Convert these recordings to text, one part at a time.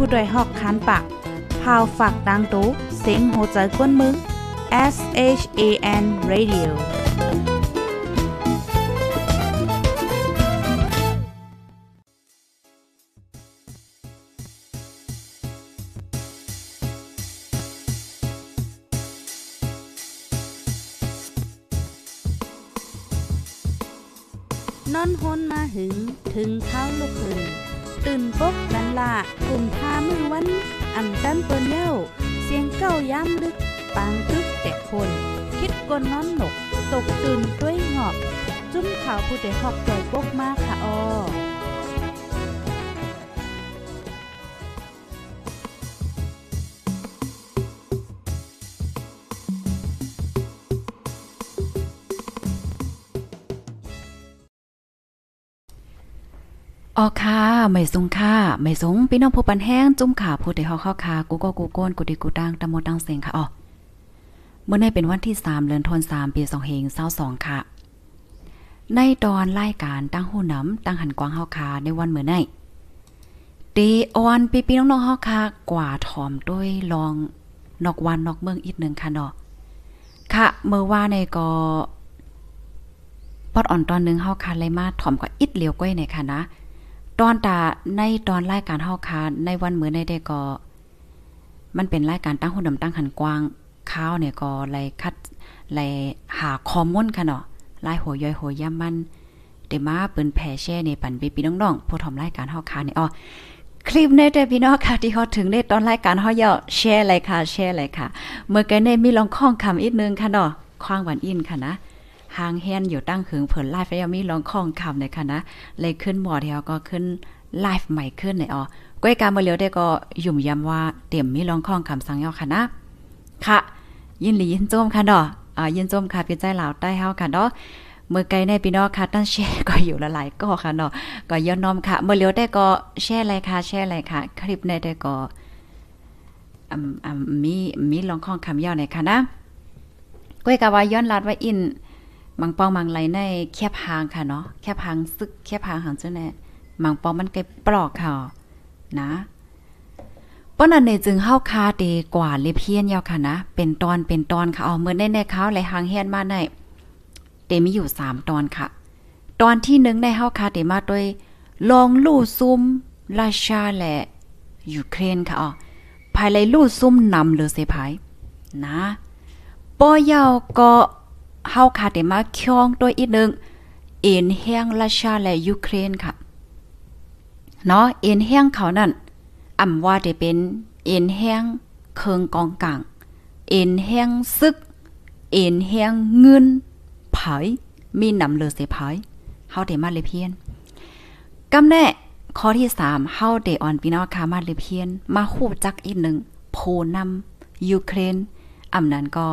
ผู้ดยหอกคันปากพาวฝากดังตู้เซ็งโหใจกวนมึง S H A N Radio นอนฮนมาหึง ถึงเท้าลูกหึง ตื่นปกกันละกลุ่มท่ามือวัน อ่ำจันเปิ้นเย้า เสียงเก้าย้ำลึก ปางตึกแต่คน คิดกนนอนหนก ตกตื่นด้วยหงอบ จุ้มข่าวผู้ใดหอกจ่อยปกมากค่ะออ ออค่ะไม่สงค่ะไม่สงพี่น้องผู้ปันแห้งจุ่มขาผู้ใดเฮาเข้าค่ะกูก็กูโกนกูดีกูดังตะมดังเสียงค่ะอ๋อเมื่อในเป็นวันที่ 3เดือนธันวาคมปี2522ค่ะ ในตอนรายการตั้งหูน้ำตั้งหันกวางเฮาคาในวันเมื่อในเดออนปีปีน้องๆเฮาคากว่าถอมด้วยลองนอกวันนอกเมืองอีกหนึ่งค่ะเนาะค่ะเมื่อว่าในก็ปอดอ่อนตอนนึงเฮาคาเลยมาถอมกว่าอิดเหลียวก้อยในค่ะนะ ตอนตาในตอนรายการเฮาคาในวันมื้อในได้ก็ มันเป็นรายการตั้งหุ่นดำตั้งหันกว้างข้าวเนี่ยก็ไลคัดไลหาข้อมูลค่ะเนาะลายหัวย่อยหัวย่ำมันเดมาเปิ้นแผ่แช่ในปันปีพี่น้องๆผู้ทำรายการเฮาคานี่อ๋อคลิปในแต่พี่น้องค่ะที่เขาถึงในตอนรายการเฮาเยาแชร์เลยค่ะแชร์เลยค่ะ เมื่อกี้ในมีลองข้องคำอีกนึงค่ะเนาะคว้างหวานอินค่ะนะ หางแฮนอยู่ตั้งหึงเผินไลฟ์แล้วมีลองข้องคำเลยค่ะนะ เลยขึ้นหมอเดียวก็ขึ้นไลฟ์ใหม่ขึ้นในอ๋อก้อยการมาเลียวได้ก็ยุ่มย้ำว่าเตรียมมีลองข้องคำสั่งเยาค่ะนะ ค่ะ ยินหลียินโจมค่ะเนาะอ่ายินโจมค่ะพี่ใจลาวใต้เฮาค่ะเนาะเมื่อไกลในพี่น้องค่ะตั้งแชร์ก็อยู่ละหลายก็ค่ะเนาะก็ย้อนน้อมค่ะ เมื่อเลียวได้ก็แชร์อะไรค่ะแชร์อะไรค่ะ คลิปในได้ก็อืมอืมมีมีลองข้องคำย่อในค่ะนะก้อยกะว่าย้อนลาดไว้อิน มังปองมังไหลในแคบหางค่ะเนาะแคบหางซึกแคบหางหางเจ้าแน่มังปองมันไกลปลอกค่ะนะป้อนอันนี้จึงเฮาคาเดกว่าเลเพียนยาวค่ะนะ เป็นตอนเป็นตอนค่ะเอาเมื่อในในเขาไหลหางเฮียนมาในเตมีอยู่สามตอนค่ะ ตอนที่หนึ่งในเฮาคาเดมาด้วยลองลู่ซุ่มราชาและยูเครนค่ะอ๋อภายในลู่ซุ่มนำหรือเสภายนะปอยาวก็ เฮาคาเดมาคองตัวอีกนึงเอ็นแห้งราชาและยูเครนค่ะเนาะเอ็นแห้งเขานั่นอ่ำว่าได้เป็นเอ็นแห้งเคิงกองกลางเอ็นแห้งซึก เอ็นแห้งเงินไผมีนำเลือเสไผเฮาได้มาเลยเพียนกำแน่ข้อที่3เฮาได้ออนพี่น้องค่ะมาเลยเพียน มาฮู้จักอีกหนึ่งโพนำยูเครนอำนั้นก็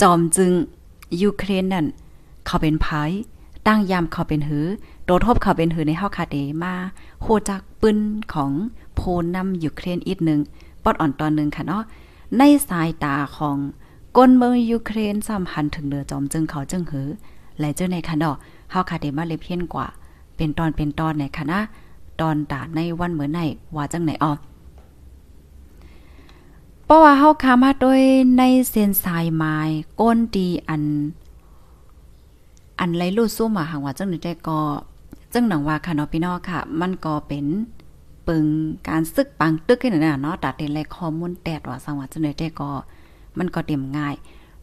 จอมจึง ยูเครนนั่นเขาเป็นไผตั้งยามเขาเป็นหือโดทบเขาเป็นหือในเฮาคาเดมาโคจักปืนของโพนำยูเครนอีกหนึ่งปอดอ่อนตอนหนึ่งค่ะเนาะในสายตาของกลเมืองยูเครนสัมพันธ์ถึงเดือจอมจึงเขาจึงหือและเจ้าในค่ะเนาะเฮาคาเดมาเลเพียนกว่า เป็นตอนเป็นตอนในคณะตอนตาในวันเหมือนในว่าจังไหนออ เพราะว่าเฮาคามาโดยในเส้นสายไม้ก้นดีอัน อันไรลู่ซุ่มอะหังว่าจังได้ก็จังหนังว่าค่ะเนาะพี่น้องค่ะ มันก็เป็นปึงการซึกปังตึกขึ้นน่ะเนาะตัดเต็นแลข้อมูลแตดว่าสังว่าจังได้ก็มันก็เต็มง่าย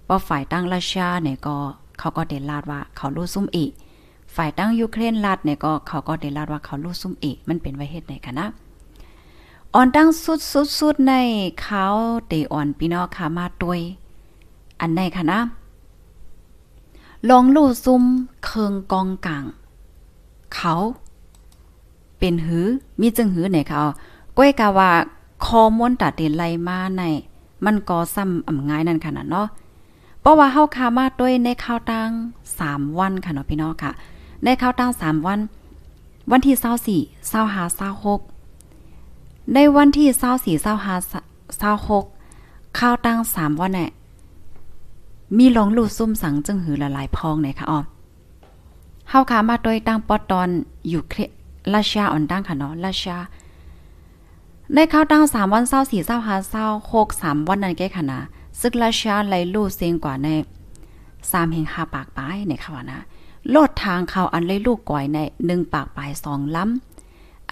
เพราะฝ่ายตั้งรัสเซียเนี่ยก็เขาก็เดลาดว่าเขาลู่ซุ่มอีกฝ่ายตั้งยูเครนลาดเนี่ยก็เขาก็เดลาดว่าเขาลู่ซุ่มอีกมันเป็นไว้เฮ็ดไหนคะนะ อ่อนตั้งสุดๆในเขาเตอ่อนพี่น้องค่ะมาด้วย อันไหนคะนะลองลู่ซุ่มเคิงกองกลางเขา เป็นหือ มีจึงหือไหนเขาก้อยกะว่าคอมวนตัดเดนไลมาใน มันก็ซ้ำอ่ำง่ายนั่นขนาดเนาะเพราะว่าเฮาคามาด้วยในข้าวตั้ง3วันค่ะเนาะพี่น้องค่ะ ในข้าวตั้ง3วัน วันที่24 25 26 ในวันที่24 25 26ข้าวตั้ง3วันเนี่ยมีหลองลู่ซุ่มสังจึงหือละลายพองไหนคะอ๋อเฮาขามาโดยตั้งปอตอนอยู่เคราชาอ่อนตั้งค่ะเนาะราชาในข้าวตั้ง3วันเศร้า4เศร้า5เศร้า6 3วันนั้นแก้ค่ะนะซึกราชาไหลลู่เสียงกว่าใน3แห่ง5ปากปลายในค่ะว่านะโลดทางเขาอันเลยลูกก่อยใน1ปากปลาย2ล้ำ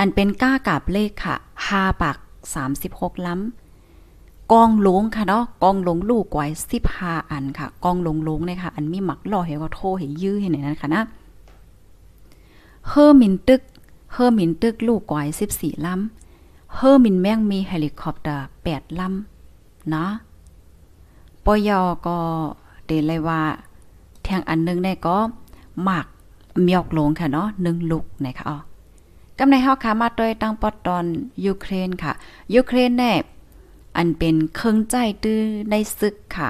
อันเป็นก้ากาบเลขค่ะ5ปาก36ล้ำกองหลงค่ะเนาะกองหลงลูกไก่อย15อันค่ะ กองหลงหลงเนี่ยค่ะ อันมีหมักล่อให้ก็โทให้ยื้อให้ไหนนั้นค่ะนะเฮอร์มินตึกเฮอร์มินตึกลูกก่อย14ล้ำเฮอร์มินแม่งมีเฮลิคอปเตอร์8ลำนะปยอก็เดเลยว่าแทงอันนึงเนี่ยก็หมักเมียกลงค่ะเนาะหนึ่งลูกนะคะอ๋อ กำในเฮาค่ะมาโดยตั้งปอดตอนยูเครนค่ะ ยูเครนแน่อันเป็นเครื่องใจตื้อในศึกค่ะ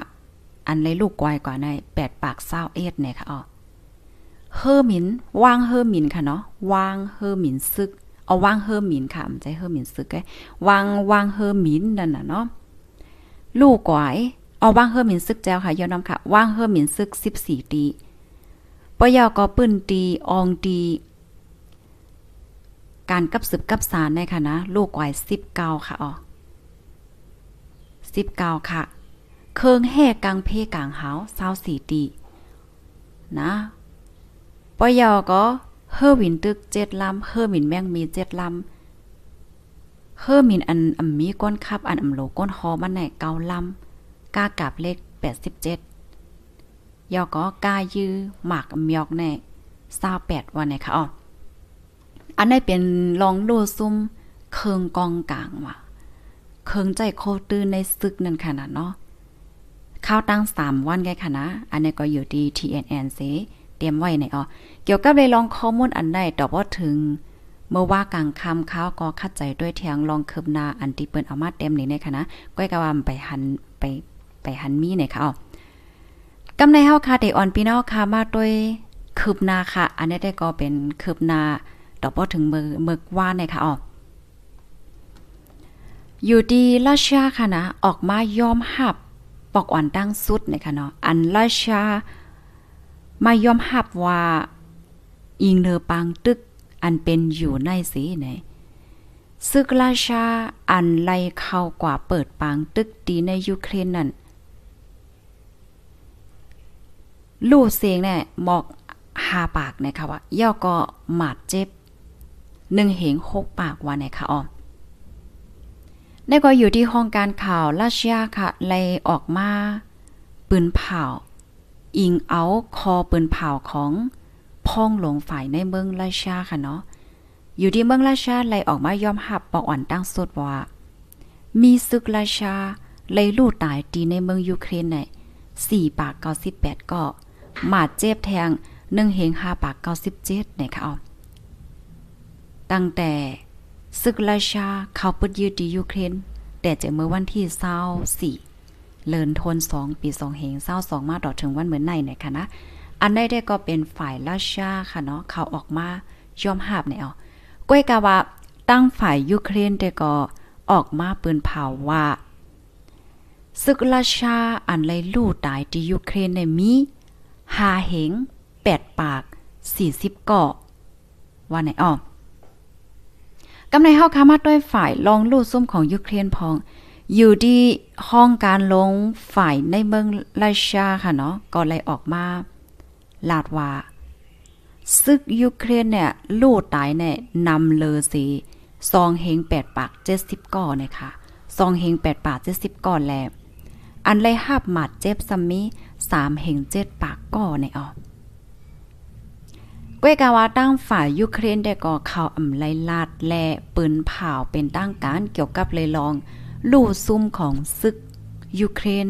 อันเลยลูกกวายกว่าใน8ปดปาก20เอ็ดเนี่ยค่ะอ๋อเฮอร์มินวางเฮอร์มินค่ะเนาะวางเฮอร์มินซึกเอาวางเฮอร์มินค่ะมันใจเฮอร์มินซึกไอ้วางวางเฮอร์มินนั่นน่ะเนาะลูกกวายเอาวางเฮอร์มินซึกแจ้วค่ะยอน้ำค่ะวางเฮอร์มินซึก14ตีปยอก็ปื้นตีอองตี การกับสืบกับสารในค่ะนะ ลูกกวาย19ค่ะอ๋อ19ค่ะ เคิงแห่กลางเพกางหาว24ตีนะปยอก็เฮอวินตึกเจ็ดลำเฮอมินแมงมีเจ็ดลำเฮอมินอันอัมีก้นคับ อันอำโลก้นฮอมันไหนเกาลำกากาบเลขแปดสิบเจ็ดยอก็กายือหมากมยอกแน่ซาแปดวันไหนคะอ๋อ อันนี้เป็นลองดูซุ่มเคิงกองกลางว่ะเคิงใจโคตื้อในซึกนั่นขนาดเนาะข้าวตั้งสามวันไงค่ะนะ อันนี้ก็อยู่ที่ TNN เซเตรียมไว้ในอ๋อเกี่ยวกับเลยลองข้อมูลอันใดตอบว่าถึง เมื่อว่ากลางคำข้าวก็คัดใจด้วยเทียงลองคืบหน้าอันที่เปิ้นเอามาเต็มนี่ในค่ะนะก้อยกะว่าไปหันไปไปหันมีในค่ะอ๋อกำในเฮาค่ะเดออนพี่น้องค่ะมาด้วยคืบหน้าค่ะ อันนี้ได้ก็เป็นคืบหน้า ตอบว่าถึงเมือมือว่าในค่ะอ๋ออยู่ดีราชาค่ะนะออกมายอมหับปอกอ่อนตั้งสุดนะคะเนาะอันราชามายอมหับว่า อิงเนอปังตึก อันเป็นอยู่ในสีไหนซึกราชาอันไล่เข้ากว่าเปิดปางตึกดีในยูเครนนั่นลู่เสียงเนี่ยหมอกหาปากนะคะว่าย่อก็หมาดเจ็บ หนึ่งเหงหกปากว่าไหนคะออมนี่ก็อยู่ที่ห้องการข่าวราชยาค่ะไล่ออกมาปืนเผาอิงเอาคอปืนเผาของพ้องหลงฝ่ายในเมืองราชาค่ะเนาะอยู่ที่เมืองราชาไล่ออกมายอมหับปอกอ่อนตั้งสุดว่า มีศึกราชาไล่ลู่ตายตีในเมืองยูเครนในสี่ปากเก้าสิบแปดก็หมาดเจ็บแทงหนึ่งเฮงห้าปากเก้าสิบเจ็ดเนี่ยค่ะ ตั้งแต่ศึกราชาเขาปึดยืดดียูเครนแต่จะเมื่อวันที่เศร้าสี่เลินทนสองปีสองเหงเศร้าสองมาดอถึงวันเหมือนในเนี่ยค่ะนะอันได้ได้ก็เป็นฝ่ายราชาค่ะเนาะเขาออกมายอมหาบเนี่ยเอาก้อยกาวาตั้งฝ่ายยูเครนแต่ก็ออกมาปืนเผาว่าศึกราชาอันไรลู่ตายที่ยูเครนในมีหาเหงแปดปากสี่สิบเกาะว่าไหนอ้อ กำในเฮาคามาด้วยฝ่ายลองลู่ซุ่มของยูเครนพอง อยู่ที่ห้องการลงฝ่ายในเมืองราชาค่ะเนาะก็เลยออกมา ลาดว่าซึกยูเครนเนี่ย ลู่ตายเนี่ยนำเลอสีซองเฮงแปดปากเจ็ดสิบก่อเนี่ยค่ะซองเฮงแปดปากเจ็ดสิบก่อนแล้วอันเลยหับหมัดเจ็บซัมมีสามเฮงเจ็ดปากก่อเนี่ยอ๋อ ก้วยกาวาตั้งฝ่ายยูเครนได้ก่อข่าวอำไลลาดและปืนเผาเป็นตั้งการเกี่ยวกับเลยลอง ลู่ซุ่มของซึกยูเครน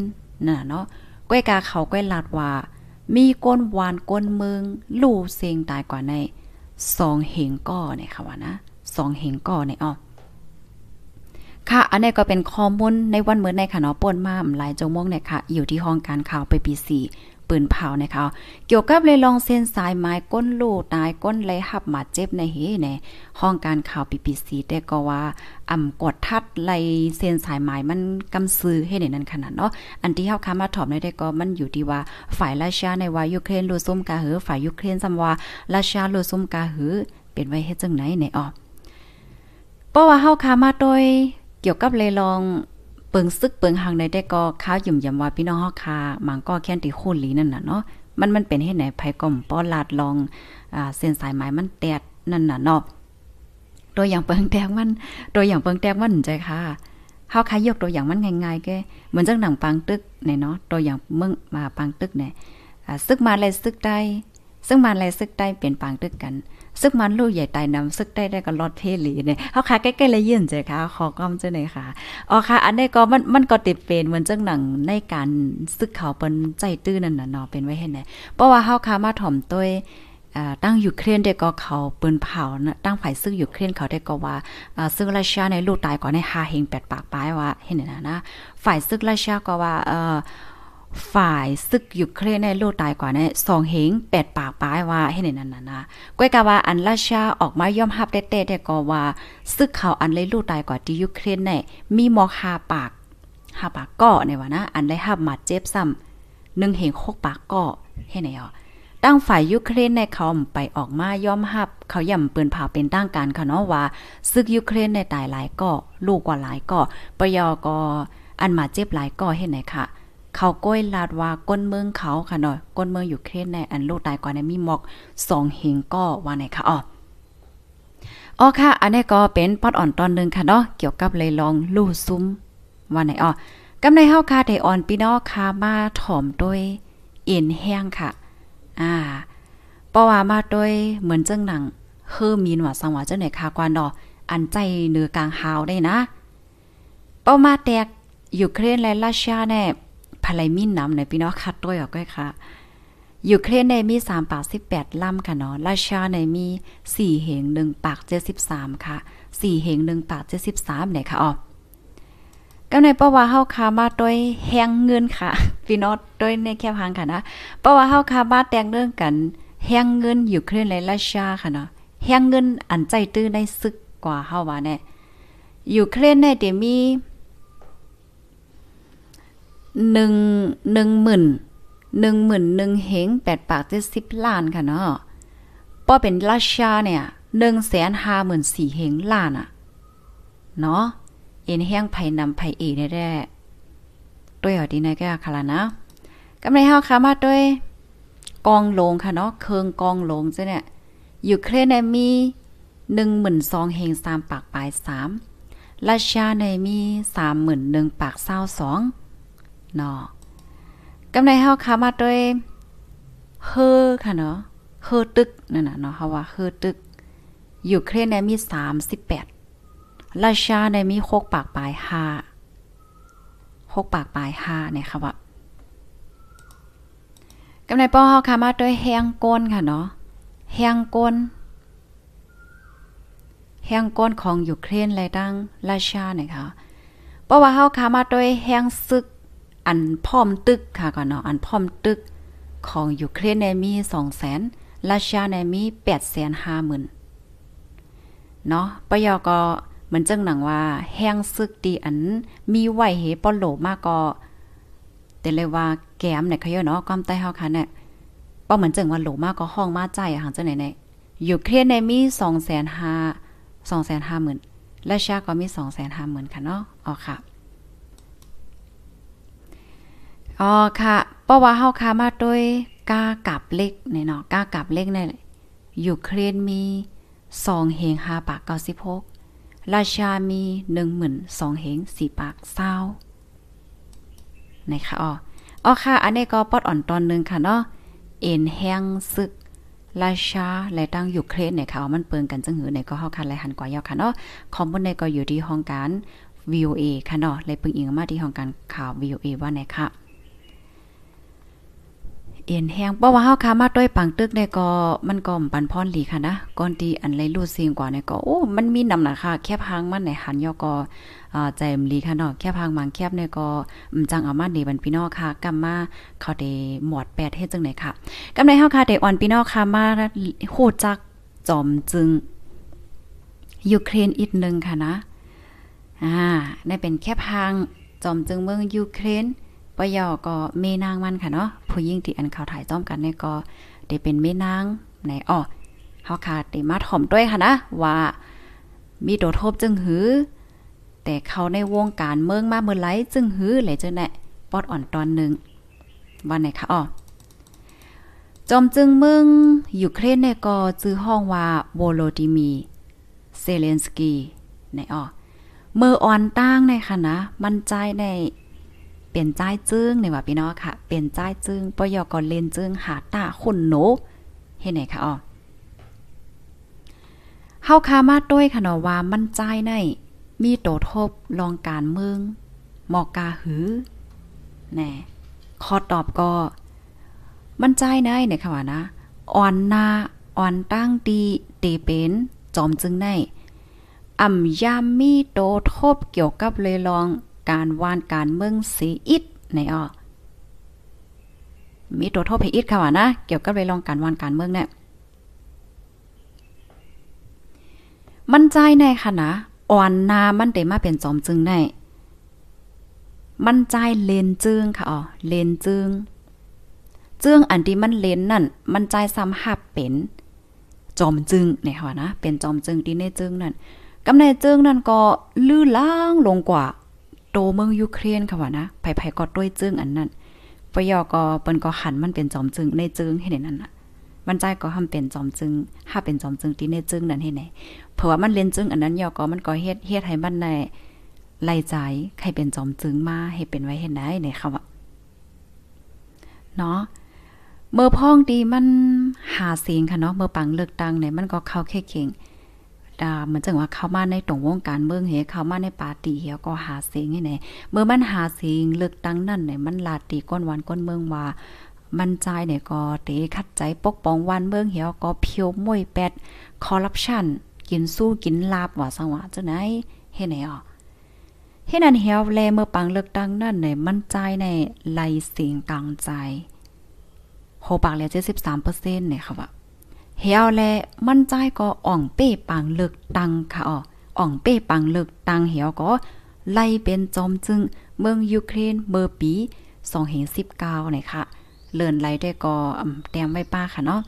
น่ะเนาะก้วยกาเขาก้วยลาดว่า มีก้นวานก้นเมืองลู่เสียงตายกว่าในสองเหงก่อเนี่ยค่ะว่านะสองเหงก่อเนี่ยอ๋อค่ะ อันนี้ก็เป็นข้อมูลในวันเมื่อในค่ะเนาะป่นมาหลายจงมงเนี่ยค่ะ อยู่ที่ห้องการข่าวไปปีสี่ ปืนเผานะคะ เกี่ยวกับเลยลองเส้นสายไม้ก้นลูตายก้นเลยหับมาเจ็บในเฮในห้องการข่าวปีปีสีแต่ก็ว่าอ่ำกดทัดไลเส้นสายไม้มันกำซื้อให้ในนั้นขนาดเนาะอันที่เฮาคามาถอมได้ก็มันอยู่ที่ว่าฝ่ายราชาในว่ายูเครนลูซุ่มกาหือฝ่ายยูเครนซำว่าราชาลูซุ่มกาหือ เป็นไว้เฮ็ดจังไหนในออเพราะว่าเฮาคามาโดยเกี่ยวกับเลยลอง เปิงซึกเปิงหังในได้ก็ข้าวหยุ่มยำว่าพี่น้องเฮาคามังก็แค่นตีคูนหลีนั่นน่ะเนาะมันมันเป็นเฮ็ดไหนไผก่อมป้อลาดลองอ่าเส้นสายไหมมันแตดนั่นน่ะเนาะตัวอย่างเปิงแตกมันตัวอย่างเปิงแตกมันใจค่ะเฮาคายกตัวอย่างมันง่ายๆแกเหมือนจังหนังปังตึกเนี่ยเนาะตัวอย่างเมืองมาปังตึกเนี่ยซึกมาเลยซึกได้ซึ่งมันเลยซึกได้เปลี่ยนปังตึกกัน ซึกมันลูกใหญ่ตายนำซึกได้ได้ก็รอดเพลีเนี่ยเฮาค่ะใกล้ๆเลยยื่นใจค่ะขอก้อมเจ้าหน่อยค่ะอ๋อค่ะ อันนี้ก็มันมันก็ติดเป็นเหมือนจังหนังในการซึกเขาเปิ้นใจตื้อนั่นน่ะเนาะเป็นไว้เห็นไหนเพราะว่าเฮาค่ะมาถ่อมต้วยตั้งยูเครนได้ก็เขาปืนเผานะตั้งฝ่ายซึ่งยูเครนเขาได้ก็ว่าซึ่งราชาในลูกตายก่อนในฮาเฮงแปดปากปลายว่าเห็นนะนะฝ่ายซึ่งราชาก็ว่าเออ ฝ่ายซึกยูเครนในลูกตายกว่าในสองเหงแปดปากปลายว่าให้ในนั้นนะนะก้อยกะว่าอันราชาออกมายอมรับเต้ๆได้ก็ว่าซึกเขาอันเลยลูกตายกว่าที่ยูเครนในมีมอกหาปากหาปากก่อในว่านะ อันได้หับมาเจ็บซ้ำหนึ่งเหงหกปากก่อให้ไหนอะตั้งฝ่ายยูเครนในเขาไปออกมายอมรับ เขาย่ำปืนเผาเป็นตั้งการค่ะเนาะว่าซึกยูเครนในตายหลายก่อลูกกว่าหลายก่อปยอก็อันมาเจ็บหลายก่อเห็นไหนค่ะ เขาก้อยลาดว่าก้นเมืองเขาค่ะเนาะก้นเมืองอยู่เครนในอันลูกตายกว่าในมีหมอกสองเหงก่อว่าไหนค่ะอ๋ออ๋อค่ะ อันนี้ก็เป็นปอดอ่อนตอนหนึ่งค่ะเนาะเกี่ยวกับเลยลองลู่ซุ้มว่าไหนอ๋อกำในเฮาค่ะไดอ่อนพี่น้องค่ะมาถ่อมด้วยเอ็นแห้งค่ะ อ่าเพราะว่ามาโดยเหมือนจังหนังเฮือมีนว่าสังว่าจังไหนคากว่าดออันใจเนือกลางหาวได้นะ เป้ามาแตกยูเครนและรัสเซียแน่ ภายมินนำในพี่น้องคัดด้วยออกก้ค่ะยูเครนในมี3ปาก18ลำค่ะเนาะรัสเซียในมี4เหง1ปาก73ค่ะ4เหง1ปาก73เนี่ยค่ะอ๋อก็ในเพราะว่าเฮาคามาด้วยแฮงเงินค่ะพี่น้องด้วยในแคบหางค่ะนะเพราะว่าเฮาคามาแต่งเรื่องกันแฮงเงินอยู่เคลื่อนและราชาค่ะเนาะแฮงเงินอันใจตื้อในซึกกว่าเฮาว่าแน่อยู่เคลื่อนในเดมี หนึ่งหนึ่งหมื่นหนึ่งหมื่นหนึ่งเหงแปดปากเจ็ดสิบล้านค่ะเนาะป้อเป็นราชาเนี่ยหนึ่งแสนห้าหมื่นสี่เหงล้านอะ เนาะเอ็นแห้งไผ่นำไผ่เอได้แด้ด้วยอดีในแก่ค่ะละนะกำไรเฮาค่ะมาด้วยกองลงค่ะเนาะเคืองกองลงจ้ะเนี่ยยูเครนเนี่ยมีหนึ่งหมื่นสองเฮงสามปากปลายสามรัสเซียในมีสามหมื่นหนึ่งปากเศร้าสอง เนาะกำไรเฮาค่ะมาด้วยเฮอค่ะเนาะเฮอตึกนั่นน่ะเนาะเฮาว่าเฮอตึกยูเครนเนี่ยมีสามสิบแปดราชาในมีหกปากปลายห้าหกปากปลายห้าเนี่ยค่ะว่ากำในป้อเฮาค่ะมาด้วยแห้งก้นค่ะเนาะแห้งก้นแห้งก้นของยูเครนและดังราชาเนี่ยค่ะเพราะว่าเฮาค่ะมาด้วยแห้งซึก อันพร้อมตึกค่ะก่อนเนาะอันพร้อมตึกของยูเครนในมี200,000ราชาในมี850,000เนาะปยอก็เหมือนจังหนังว่าแห้งซึกดีอันมีไหวเหป้อโหลมากก็แต่เลยว่าแก้มเนี่ยเขาเยอะเนาะความใต้เฮาค่ะเนี่ยป้อเหมือนจังว่าโหลมากก็ห้องมาใจอะหางจังไหนเนี่ยอยู่เครียดในมี2,500 250,000และชาก็มี250,000ค่ะเนาะอ๋อค่ะ อ๋อค่ะ เพราะว่าเฮาค่ะมาด้วยกากับเล็กเนี่ยเนาะกากับเล็กเนี่ยยูเครียดมี2เฮง5ปาก96ราชามีหนึ่งหมื่นสองเหงสี่ปากเศร้านะคะอ๋ออ๋อค่ะ อันนี้ก็ปอดอ่อนตอนหนึ่งค่ะเนาะเอ็นแห้งซึกราชาและตั้งยูเครนเนี่ยค่ะมันเปิงกันจังหือในก็เฮาคันแลหันกว่ายาวค่ะเนาะคอมบนในก็อยู่ที่ห้องการ VOA ค่ะเนาะเลยปึงอิงมาที่ห้องการข่าว VOA ว่าไหนค่ะ เอ็นแห้งเพราะว่าเฮาคามาด้วยปังตึกได้ก็มันก็ปันพรหลีค่ะนะก่อนที่อันเลยรู้เสียงกว่าเนี่ยก็โอ้มันมีนำน่ะค่ะแคบหางมันในหันยอก็อ่าใจมลีค่ะเนาะแคบหางมังแคบเนี่ยก็อืมจังเอามาดีบันพี่น้องค่ะกำมาเขาได้หมวดแปดเฮ็ดจังไหนค่ะกำในเฮาค่ะได้อ่อนพี่น้องค่ะมาฮู้จักจอมจึงยูเครนอีกนึงค่ะนะอ่าได้เป็นแคบหางจอมจึงเมืองยูเครน ปยอก็เมนางมันค่ะเนาะผู้หญิงที่อันเขาถ่ายต้อมกันเนี่ยก็ได้เป็นเมนางในอ้อเฮาค่ะได้มาถ่อมด้วยค่ะนะว่ามีโดโทบจึงหือ แต่เขาในวงการเมืองมาเมื่อไรจึงหื้อเลยเจ้าแน่ปอดอ่อนตอนหนึ่งวันไหนคะอ๋อจอมจึงเมืองยูเครนเนี่ยก็จื้อห้องว่าโวโลดิมีเซเลนสกีในอ๋อเมื่ออ่อนตั้งในค่ะนะ มั่นใจใน เปลี่ยนใจจึงในว่าพี่น้องค่ะ เปลี่ยนใจจึงปยอก็เลนจึงหาตาคุณหนูเฮ็ดไหนคะอ๋อเฮาคามาด้วยค่ะเนาะว่ามั่นใจในมีโตทบลองการเมืองหมอกกาหือแน่ขอตอบก็ มั่นใจในเนี่ยค่ะว่านะอ่อนนาอ่อนตั้งดีเตเป็นจอมจึงในอ่ำยามมีโตทบเกี่ยวกับเลยลอง การวานการเมืองสีอิดในอ้อมีโทบให้อิดค่ะว่านะ เกี่ยวกับเลยลองการวานการเมืองเนี่ยมันใจในค่ะนะอ่อนนามันได้มาเป็นจอมจึงได้มันใจเลนจึงค่ะอ๋อเลนจึงจึงอันที่มันเลนนั่น มันใจซ้ำหับเป็นจอมจึงเนี่ยค่ะนะเป็นจอมจึงที่ในจึงนั่นกำในจึงนั่นก็ลื่อล่างลงกว่า โตเมืองยูเครนค่ะว่านะไผๆก็ด้วยจึงอันนั้นปยอก็เปิ้นก็หันมันเป็นจอมจึงในจึงให้ในนั้นน่ะมันใจก็ทำเป็นจอมจึงถ้าเป็นจอมจึงที่ในจึงนั่นให้ไหนเพราะว่ามันเล่นจึงอันนั้นยอก็มันก็เฮ็ดเฮ็ดให้มันในไล่ใจใครเป็นจอมจึงมาให้เป็นไว้เฮ็ดได้ในค่ะว่าเนาะเมื่อพ้องดีมันหาเสียงค่ะเนาะเมื่อปังเลือกตั้งเนี่ยมันก็เข้าแค่เข่ง ดามันจังว่าเข้ามาในตรงวงการเมืองเฮเข้ามาในปาร์ตี้เฮก็หาเสียงให้ไหนเมื่อมันหาเสียงเลือกตั้งนั่นเนี่ยมันลาตีก้นวันก้นเมืองว่ามันใจเนี่ยก็เตคัดใจปกป้องวันเมืองเหี่ยวก็เพียวมวยแปดคอร์รัปชันกินสู้กินลาบว่าสังว่าจังไหนเฮ็ดไหนอะเฮ็ดอันเหี่ยวแลเมื่อปังเลือกตั้งนั่นเนี่ยมันใจในไหลเสียงกลางใจโหปากแล้ว73%เนี่ยค่ะว่า เหี่ยวแลมันใจก็อ่องเป้ปังเลือกตังค่ะอ๋ออ่องเป้ปังเลือกตังเหี่ยวก็ไล่เป็นจอมจึงเมืองยูเครนเมื่อปี2019เนี่ค่ะเลื่อนไหลได้ก็แต้มไว้ป้าค่ะเนาะ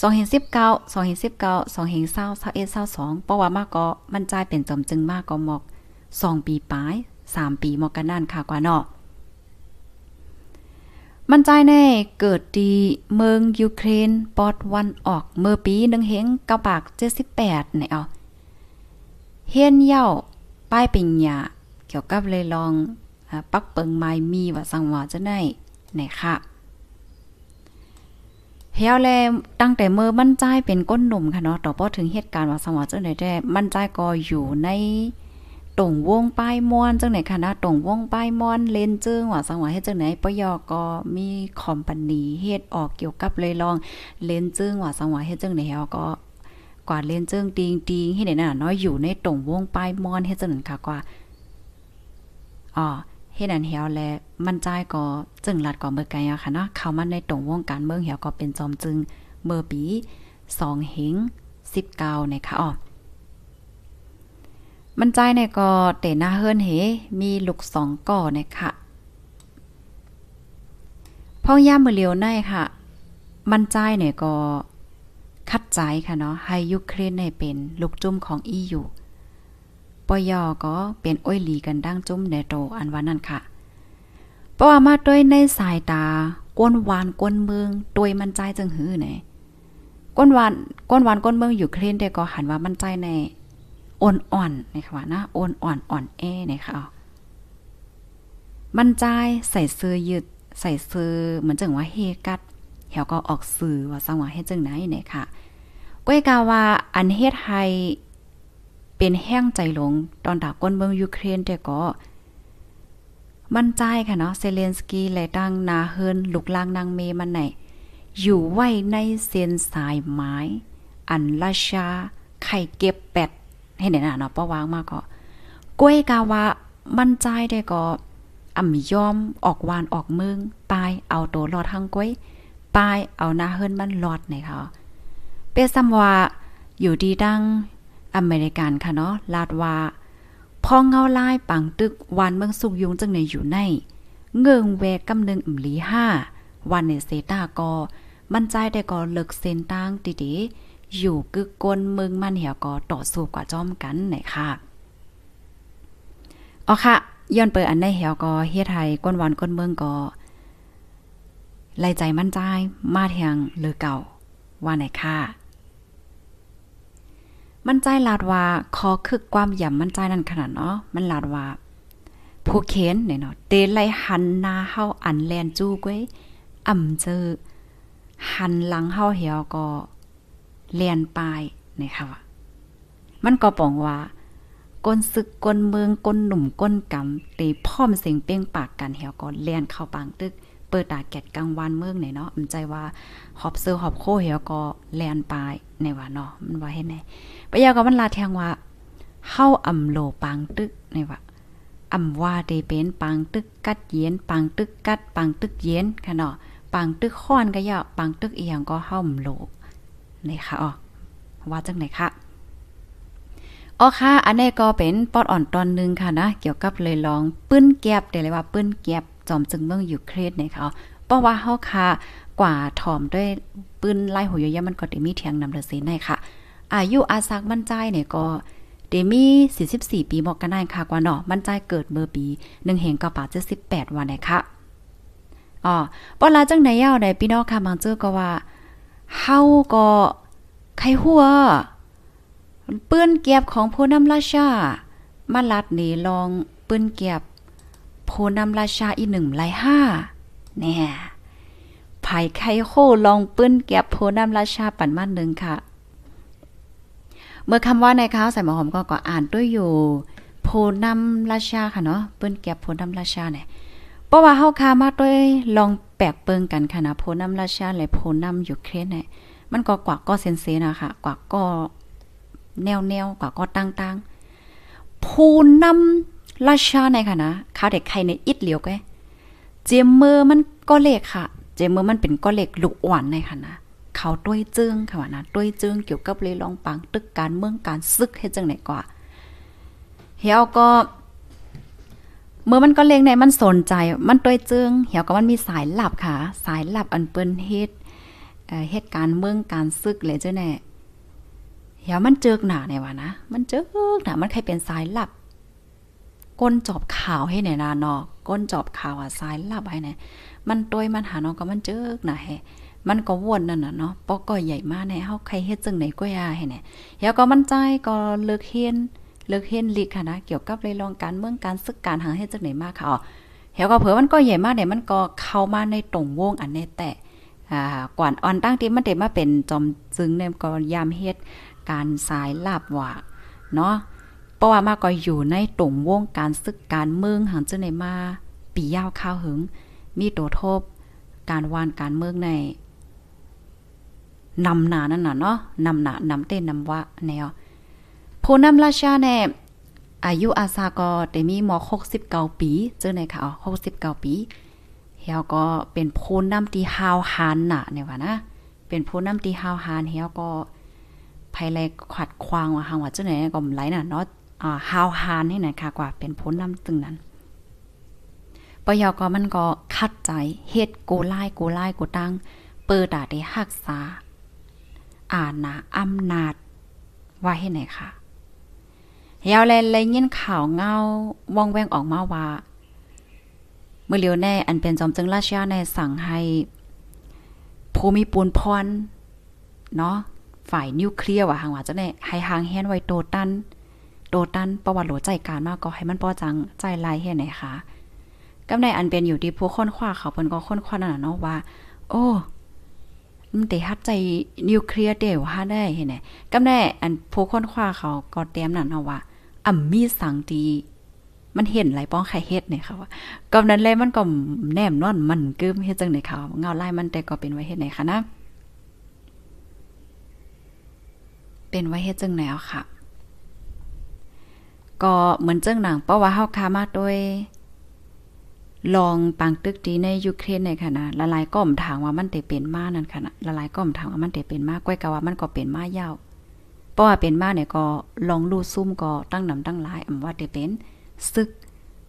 สองเห็นสิบเก้าสองเห็นสิบเก้าสองเห็นเศร้าเศร้าเอ็ดเศร้าสองเพราะว่ามากก็มันจ่ายเป็นจอมจึงมากก็หมอกสองปีปลายสามปีหมอกกันนั่นค่ะกว่าเนาะ มันใจแน่เกิดดีเมืองยูเครนปอดวันออกเมื่อปีหนึ่งเฮงเก้าปากเจ็ดสิบแปดเนี่ยเอาเฮียนเย่าป้ายปิญญาเกี่ยวกับเลยลองปักเปิงไม้มีว่าสังวาจะได้ไหนค่ะเฮียวแลตั้งแต่เมื่อมั่นใจเป็นก้นหนุ่มค่ะเนาะต่อพอถึงเหตุการณ์ว่าสมอจังได๋แท้มั่นใจก็อยู่ใน ตรงวงป้ายมวนจังไหนคะนะตรงวงป้ายมวนเลนจึงว่าสังว่าเฮ็ดจังไหนปยก็มีคอมพานีเฮ็ดออกเกี่ยวกับเลยลองเลนจึงว่าสังว่าเฮ็ดจังไหนเฮาก็กว่าเลนจึงติงติงเฮ็ดได้น่ะเนาะอยู่ในตรงวงป้ายมอนเฮ็ดจังนั้นค่ะกว่าอ๋อเฮ็ดอันเหียวแลมันใจก็จึงลัดกว่าเมื่อไกลอะค่ะเนาะเข้ามาในตรงวงการเมืองเหียวก็เป็นจอมจึงเมื่อปี2เฮง19ในค่ะอ๋อ มันใจในก็เตหน้าเฮิรนเฮมีลูกสองก่อเนี่ยค่ะพ่องย่ามือเลียวในค่ะ มันใจเนี่ยก็คัดใจค่ะเนาะให้ยูเครนในเป็นลูกจุ่มของอีอยู่ปยอก็เป็นอ้อยหลีกันดั้งจุ้มในโตอันว่านั่นค่ะเพราะว่ามาด้วยในสายตาก้นวานก้นเมืองโดยมันใจจังหื้อไหนก้นวานก้นวานก้นเมืองอยู่เครนได้ก็หันว่ามันใจใน อ่อนอ่อนนี่ค่ะนะอ่อนอ่อนอ่อนแอนี่ค่ะมันใจใส่เสื้อยืดใส่เสื้อเหมือนจังว่าเฮกัดเฮาก็ออกสื่อว่าสังว่าเฮ็ดจังไหนเนี่ยค่ะก้อยกาว่าอันเฮ็ดให้เป็นแห้งใจหลง ตอนดาก้นเมืองยูเครนแต่ก็มั่นใจค่ะเนาะเซเลนสกี้และตั้งนาเฮินลุกลางนางเมมันไหน อยู่ไว้ในเส้นสายไม้ อันราชาไข่เก็บแปด ให้ไหนน่ยนะเนาะป้าวางมากก็กล้วยกาวามั่นใจได้ก็อ่ำยอมออกวานออกเมืองปายเอาโตรอดทั้งกล้วยปายเอาหน้าเฮิรนมันรอดไหนค่ะเปซ้ำว่าอยู่ดีดังอเมริกันค่ะเนาะลาดว่าพอเงาลายปังตึกวันเมืองสุกยุงจังในอยู่ใน เงิงแวกกำนึงอุ่มลีห้าวันในเซตากอมันใจได้ก็เลิกเซนตั้งดีๆ อยู่กึกกลเมืองมันเหี่ยวก็ต่อสู้กว่าจอมกันไหนค่ะอ๋อค่ะย้อนเปิดอันในเหี่ยวก็เฮ็ดให้ก้นวันก้นเมืองก็ไล่ใจมั่นใจมาเทียงเลือเก่าว่าไหนค่ะมั่นใจลาดว่าคอคึกความหย่ำมั่นใจนั่นขนาดเนาะมันลาดว่าผู้เข็นเนี่ยเนาะเตไลหันหน้าเฮาอันแลนจู้ก้วยอ่ำเจอหันหลังเฮาเหี่ยวก็ เลียนปลายนะคะว่ามันก็ปองว่าก้นศึกก้นเมืองก้นหนุ่มก้นกำตีพ่อมเสียงเป้งปากกันเหี่ยวก็เลียนเข้าปางตึก เปิดตาแกดกลางวันเมืองเนี่ยเนาะมันใจว่าหอบเสื้อหอบโคเหี่ยวก็แลนปลายในว่าเนาะมันว่าเห็นไหนปะยาก็มันลาแทงว่าเฮาอำโลปางตึกในว่าอำว่าได้เป็นปางตึกกัดเย็นปางตึกกัดปางตึกเย็นค่ะเนาะปางตึกค้อนก็ยาปางตึกเอียงก็เฮาอำโล นี่ค่ะอ๋อว่าจังไหนคะอ๋อค่ะ อันนี้ก็เป็นปอดอ่อนตอนนึงค่ะนะ เกี่ยวกับเลยลองปื้นแก็บเดี๋ยวเลยว่าปื้นแก็บจอมจึงเมืองอยู่เครดนะคะเพราะว่าเฮาค่ะกว่าถอมด้วยปื้นไล่หัวเยอะมันก็ได้มีเทียงนำเดซีในค่ะ อายุอาซักมั่นใจเนี่ยก็เดมี่44 ปีบอกกันได้ค่ะกว่าเนาะมั่นใจเกิดเบอร์ปี1เหงกระป๋า78วันนะคะอ๋อปอลาจังไหนยาวได้พี่น้องค่ะบางเจอก็ว่า เฮาก็ไขหัว เปื้อนเกียบของผู้นำราชา มาลัดนี่ลองเปื้อนเกียบผู้นำราชาอีหนึ่งไลห้าเนี่ยไผ่ไข่โคลองปื้นเกียบผู้นำราชาปั่นมาหนึ่งค่ะ เมื่อคำว่าในข้าวใส่หมอหอมก็ก็อ่านด้วยอยู่โพนำราชาค่ะเนาะเปิ้นเก็บโพนำราชาเนี่ยเพราะว่าเฮาคามาด้วยลอง ปกเปิงกันค่ะนะโพนำราชาและโพนำยูเครนเนี่ยมันก็กว่าก็เซนเซนะคะกว่าก็แนวแนวกว่าก็ตั้งๆผู้นำราชาในค่ะนะข้าวเด็กไข่ในอิดเหลียวแกเจมเมอร์มันก็เล็กค่ะ เจมเมอร์มันเป็นก็เล็กลูกอ่อนในค่ะนะเขาต้วยจิงค่ะว่านะต้วยจิงเกี่ยวกับเลยลองปังตึกการเมืองการซึกเฮ็ดจังไหนกว่าเฮียวก็ เมื่อมันก็เลงในมันสนใจมันต้วเจิงเหี่ยวก็มันมีสายหลับค่ะ สายหลับอันเปิ้นเฮ็ดเอ่อเฮ็ดการเมืองการซึกเลยเจ้าแน่เหี่ยวมันเจิกหนาในว่านะมันเจิกหนามันใครเป็นสายหลับ ก้นจอบข่าวให้ไหนนานาะก้นจอบข่าวอะสายหลับให้ไหนมันต้วมันหานาะก็มันเจิกหนาให้มันก็วนนั่นน่ะเนาะปอก็ใหญ่มากแน่เฮาใครเฮ็ดจังไหนก็ยาให้แน่แล้วก็มั่นใจก็เลิกเฮียน เลิกเฮียนลีกค่ะนะ เกี่ยวกับเลยลองการเมืองการศึกการหาเฮ็ดจังไหนมากค่ะอ๋อเฮาก็เผื่อมันก็ใหญ่มากเนี่ยมันก็เข้ามาในตรงวงอันนี้แต่อ่ากว่านอ่อนตั้งที่มันได้มาเป็นจอมจึงเนี่ยก็ยามเฮ็ดการสายลาบว่าเนาะเพราะว่ามาก็อยู่ในตรงวงการศึกการเมืองหังจังไหนมาปียาวข้าวหึง มีตัวทบการวานการเมืองในนำหนานั่นน่ะเนาะนำหนานำเต้นนำวะแนว ผู้นำราชาแน่อายุอาซาก็ได้มีหมอ69 ปี เจอไหนค่ะอ๋อ69 ปีเฮียก็เป็นผู้นำที่ฮาวฮานน่ะเนี่ยว่านะ เป็นผู้นำที่ฮาวฮานเฮียก็ภายไลขัดควางว่าหางว่าเจ้าไหนก็ไหลน่ะเนาะอ่าฮาวฮานนี่นะคะกว่าเป็นผู้นำตึงนั้นปยก็มันก็คัดใจเฮ็ดโกไล่โกไล่โกตั้งเปิดดาได้รักษาอาณาอำนาจว่าให้ไหนค่ะ ยาวแลนเลยยินข่าวเงาวองแวงออกมาว่า เมื่อเลียวแน่อันเป็นจอมจึงราชยาในสั่งให้ภูมิปูนพรเนาะฝ่ายนิวเคลียร์ว่าหางว่าจะได้ให้หางแฮนไว้โตตันโตตันประวัติหลวใจการมากก็ให้มันป้อจังใจลายเฮ็ดไหนคะกำในอันเป็นอยู่ที่ผู้ค้นคว้าเขาเพิ่นก็ค้นคว้านั่นน่ะเนาะว่า โอ้มันได้ฮัดใจนิวเคลียร์เดวฮาได้เห็นไหมกำแน่อันผู้ค้นคว้าเขาก็เตรียมนั่นเนาว่า อ่ำมีสังตีมันเห็นไหลป้องไข่เฮ็ดเนี่ยค่ะว่ากำนั้นเลยมันก็แนมนอนมันกึมเฮ็ดจังได๋ค่ะเงาไลายมันแต่ก็เป็นไว้เฮ็ดไหนคะนะ เป็นไว้เฮ็ดจังไหนเอาค่ะ ก็เหมือนจังหนังเพราะว่าเฮาคามาด้วยลองปังตึกดีในยูเครนในค่ะนะละลายก้อมถางว่ามันเตเป็นมานั่นค่ะนะละลายก้อมถางว่ามันเตเป็นมาก้อยกะว่ามันก็เป็นมายาว เพราะว่าเป็นมาเนี่ยก็ลองลู่ซุ่มก็ตั้งนำตั้งหลายอำว่าเตเป็นซึก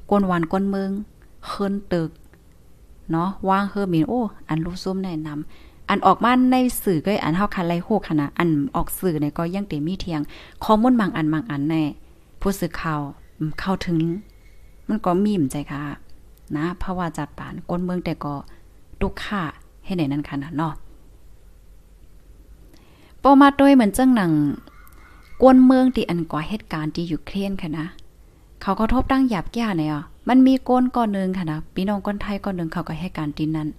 กวนวันกวนเมืองเฮินตึกเนาะว่างเฮอมีโอ้อันลู่ซุ่มแนะนำอันออกมาในสื่อก็อันเฮาคันไลโฮคณะอันออกสื่อเนี่ยก็ยังเตมีเทียงข้อมูลบางอันบางอันแน่ผู้สื่อข่าวเข้าถึง มันก็มีมใจค่ะ นะเพราะว่าจัดปานก้นเมืองแต่ก็ตุกค่าให้ไหนนั้นค่ะนะเนาะปอมาด้วยเหมือนจังหนัง กวนเมืองที่อันก่อเหตุการณ์ที่อยู่เครียนค่ะนะ เขาก็ทบตั้งหยาบแก่เนี่ยอะมันมีโกนก่อนหนึ่งค่ะนะพี่น้องคนไทยก่อนหนึ่งเขาก็ให้การดินนั้น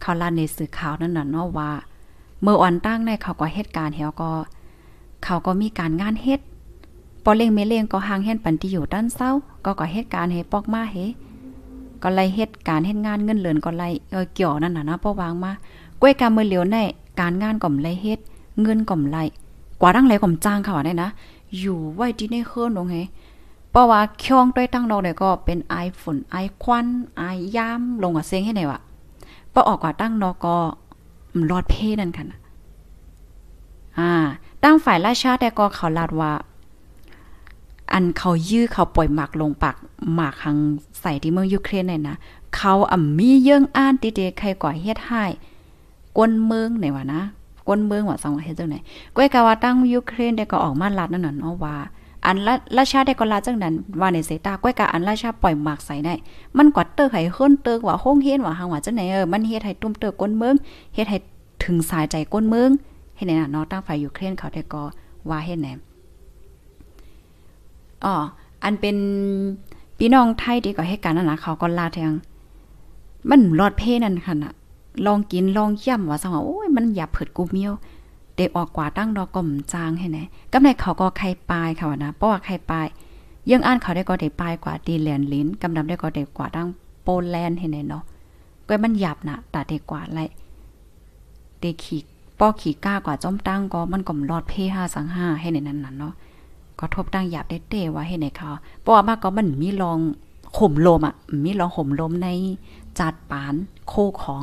เขาลานในสื่อข่าวนั่นน่ะเนาะว่า เมื่ออ่อนตั้งในเขาก็เหตุการณ์เฮาก็ เขาก็มีการงานเฮ็ดปอเล่งเมเล่งก็ห่างเฮ็นปันที่อยู่ด้านเศร้า ก็ก็เหตุการณ์เฮปอกมาเฮก็ไล่เหตุการณ์เฮ็ดงานเงินเหลือนก็ไล่เออเกี่ยวนั่นน่ะนะป้อวางมาก้วยกรรมมือเหลียวในการงานก่อมไล่เฮ็ดเงินก่อมไล่ กว่าดังไรก่อมจ้างเขาได้นะ อยู่ไว้ที่ในเฮือนลงเฮเพราะว่าช่องด้วยตั้งดอกเนี่ยก็เป็นไอฝนไอควันไอยามลงกับเซ็งให้ไหนวะพอออกกว่าตั้งนอกก็รอดเพนั่นค่ะอ่า ตั้งฝ่ายราชาแต่ก็เขาลาดว่า อันเขายื้อเขาปล่อยหมากลงปากหมากหังใส่ที่เมืองยูเครนเนี่ยนะเขาอ่ำมีเยื่องอ่านติเดใครก่อเฮ็ดให้กวนเมืองไหนวะนะ กวนเมืองว่าสังว่าเฮ็ดจังไหนก้อยกาว่าตั้งยูเครนได้ก็ออกมาลัดนั่นน่ะเนาะว่า อันราชาได้ก็ลาจังนั้นว่าในเสตาก้อยกาอันราชาปล่อยหมากใส่ได้ มันกว่าเตอร์ให้เฮิรนเตอร์ว่าโฮงเฮ็ดว่าหังว่าจังไหนเออมันเฮ็ดให้ตุ้มเตอร์กวนเมืองเฮ็ดให้ถึงสายใจกวนเมืองเฮ็ดไหนน่ะเนาะตั้งฝ่ายยูเครนเขาได้ก็ว่าเฮ็ดไหนอ๋ออันเป็นพี่น้องไทยที่ก็ให้การนั่นนะเขาก็ลาแทงมันรอดเพนั่นค่ะน่ะ ลองกินลองย่ำว่าสังว่าโอ้ยมันหยับเผิดกูเมียวเด็กออกกว่าตั้งดอกก่อมจางให้ไหนกำในเขาก็ไข่ปลายค่ะนะเพราะว่าไข่ปลายยังอ่านเขาได้ก็ได้ปลายกว่าดีแลนลิ้นกำนำได้ก็ได้กว่าตั้งโปแลนด์ให้ไหนเนาะก็มันหยับนะตาเด็กกว่าไรเด็กขี่ป้อขี่ก้ากว่าจอมตั้งก็มันก็รอดเพห้าสังห้าให้ในนั้นน่ะเนาะก็ทบตั้งหยาบได้เต้ว่าให้ในเขาเพราะว่ามากก็มันมีลองข่มลมอะมีลองข่มลมในจัดปานโคของ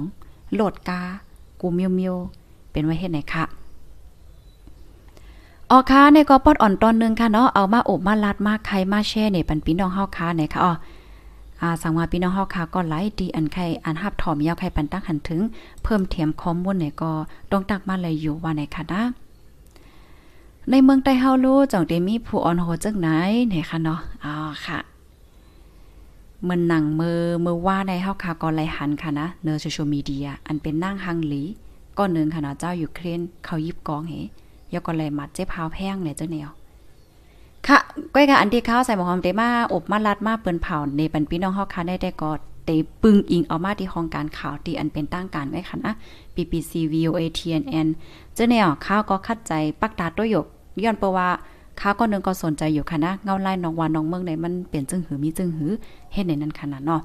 โหลดกา กูเมียวเมียวเป็นไว้เฮ็ดไหนคะออค่ะในก็ปอดอ่อนตอนนึงค่ะเนาะเอามาอบมาลัดมาไข่มาแช่เนี่ยปันพี่น้องเฮาค่ะไหนค่ะอ๋ออาสังว่าพี่น้องเฮาค่ะก็หลายดีอันไข่อันฮับถอมยาวไข่ปันตั้งหันถึง เพิ่มเทียมข้อมูลเนี่ยก็ต้องตักมาเลยอยู่ว่าไหนค่ะนะในเมืองใต้เฮารู้จังได้มีผู้อ่อนโหจังไหนเนี่ยค่ะเนาะอ๋อค่ะ มันหนังมือมือว่าในเฮาค่ะก็ไลหันค่ะนะเนอโซเชียลมีเดียอันเป็นนั่งฮังหลีก็นึงค่ะนะเจ้าอยู่เครนเขายิบกองเฮยก็เลยมัดเจ็บพาวแพงเนี่ยเจ้าแนวค่ะก้อยกะอันที่ข้าวใส่หมอหอมเตมาอบมาลัดมาเปิ้นเผาในปันพี่น้องเฮาค่ะได้ได้ก็เตปึงอิงเอามาที่ห้องการข่าวที่อันเป็นตั้งการไว้ค่ะนะ BBC VOA TNN เจ้าแนวข้าวก็คัดใจปักตาตัวยกย้อนเปว่า ข้าก็นึงก็สนใจอยู่ค่ะนะเงาไล่น้องวานน้องเมืองไหนมันเปลี่ยนจึงหือมีจึงหือเฮ็ดในนั้นขนาดเนาะ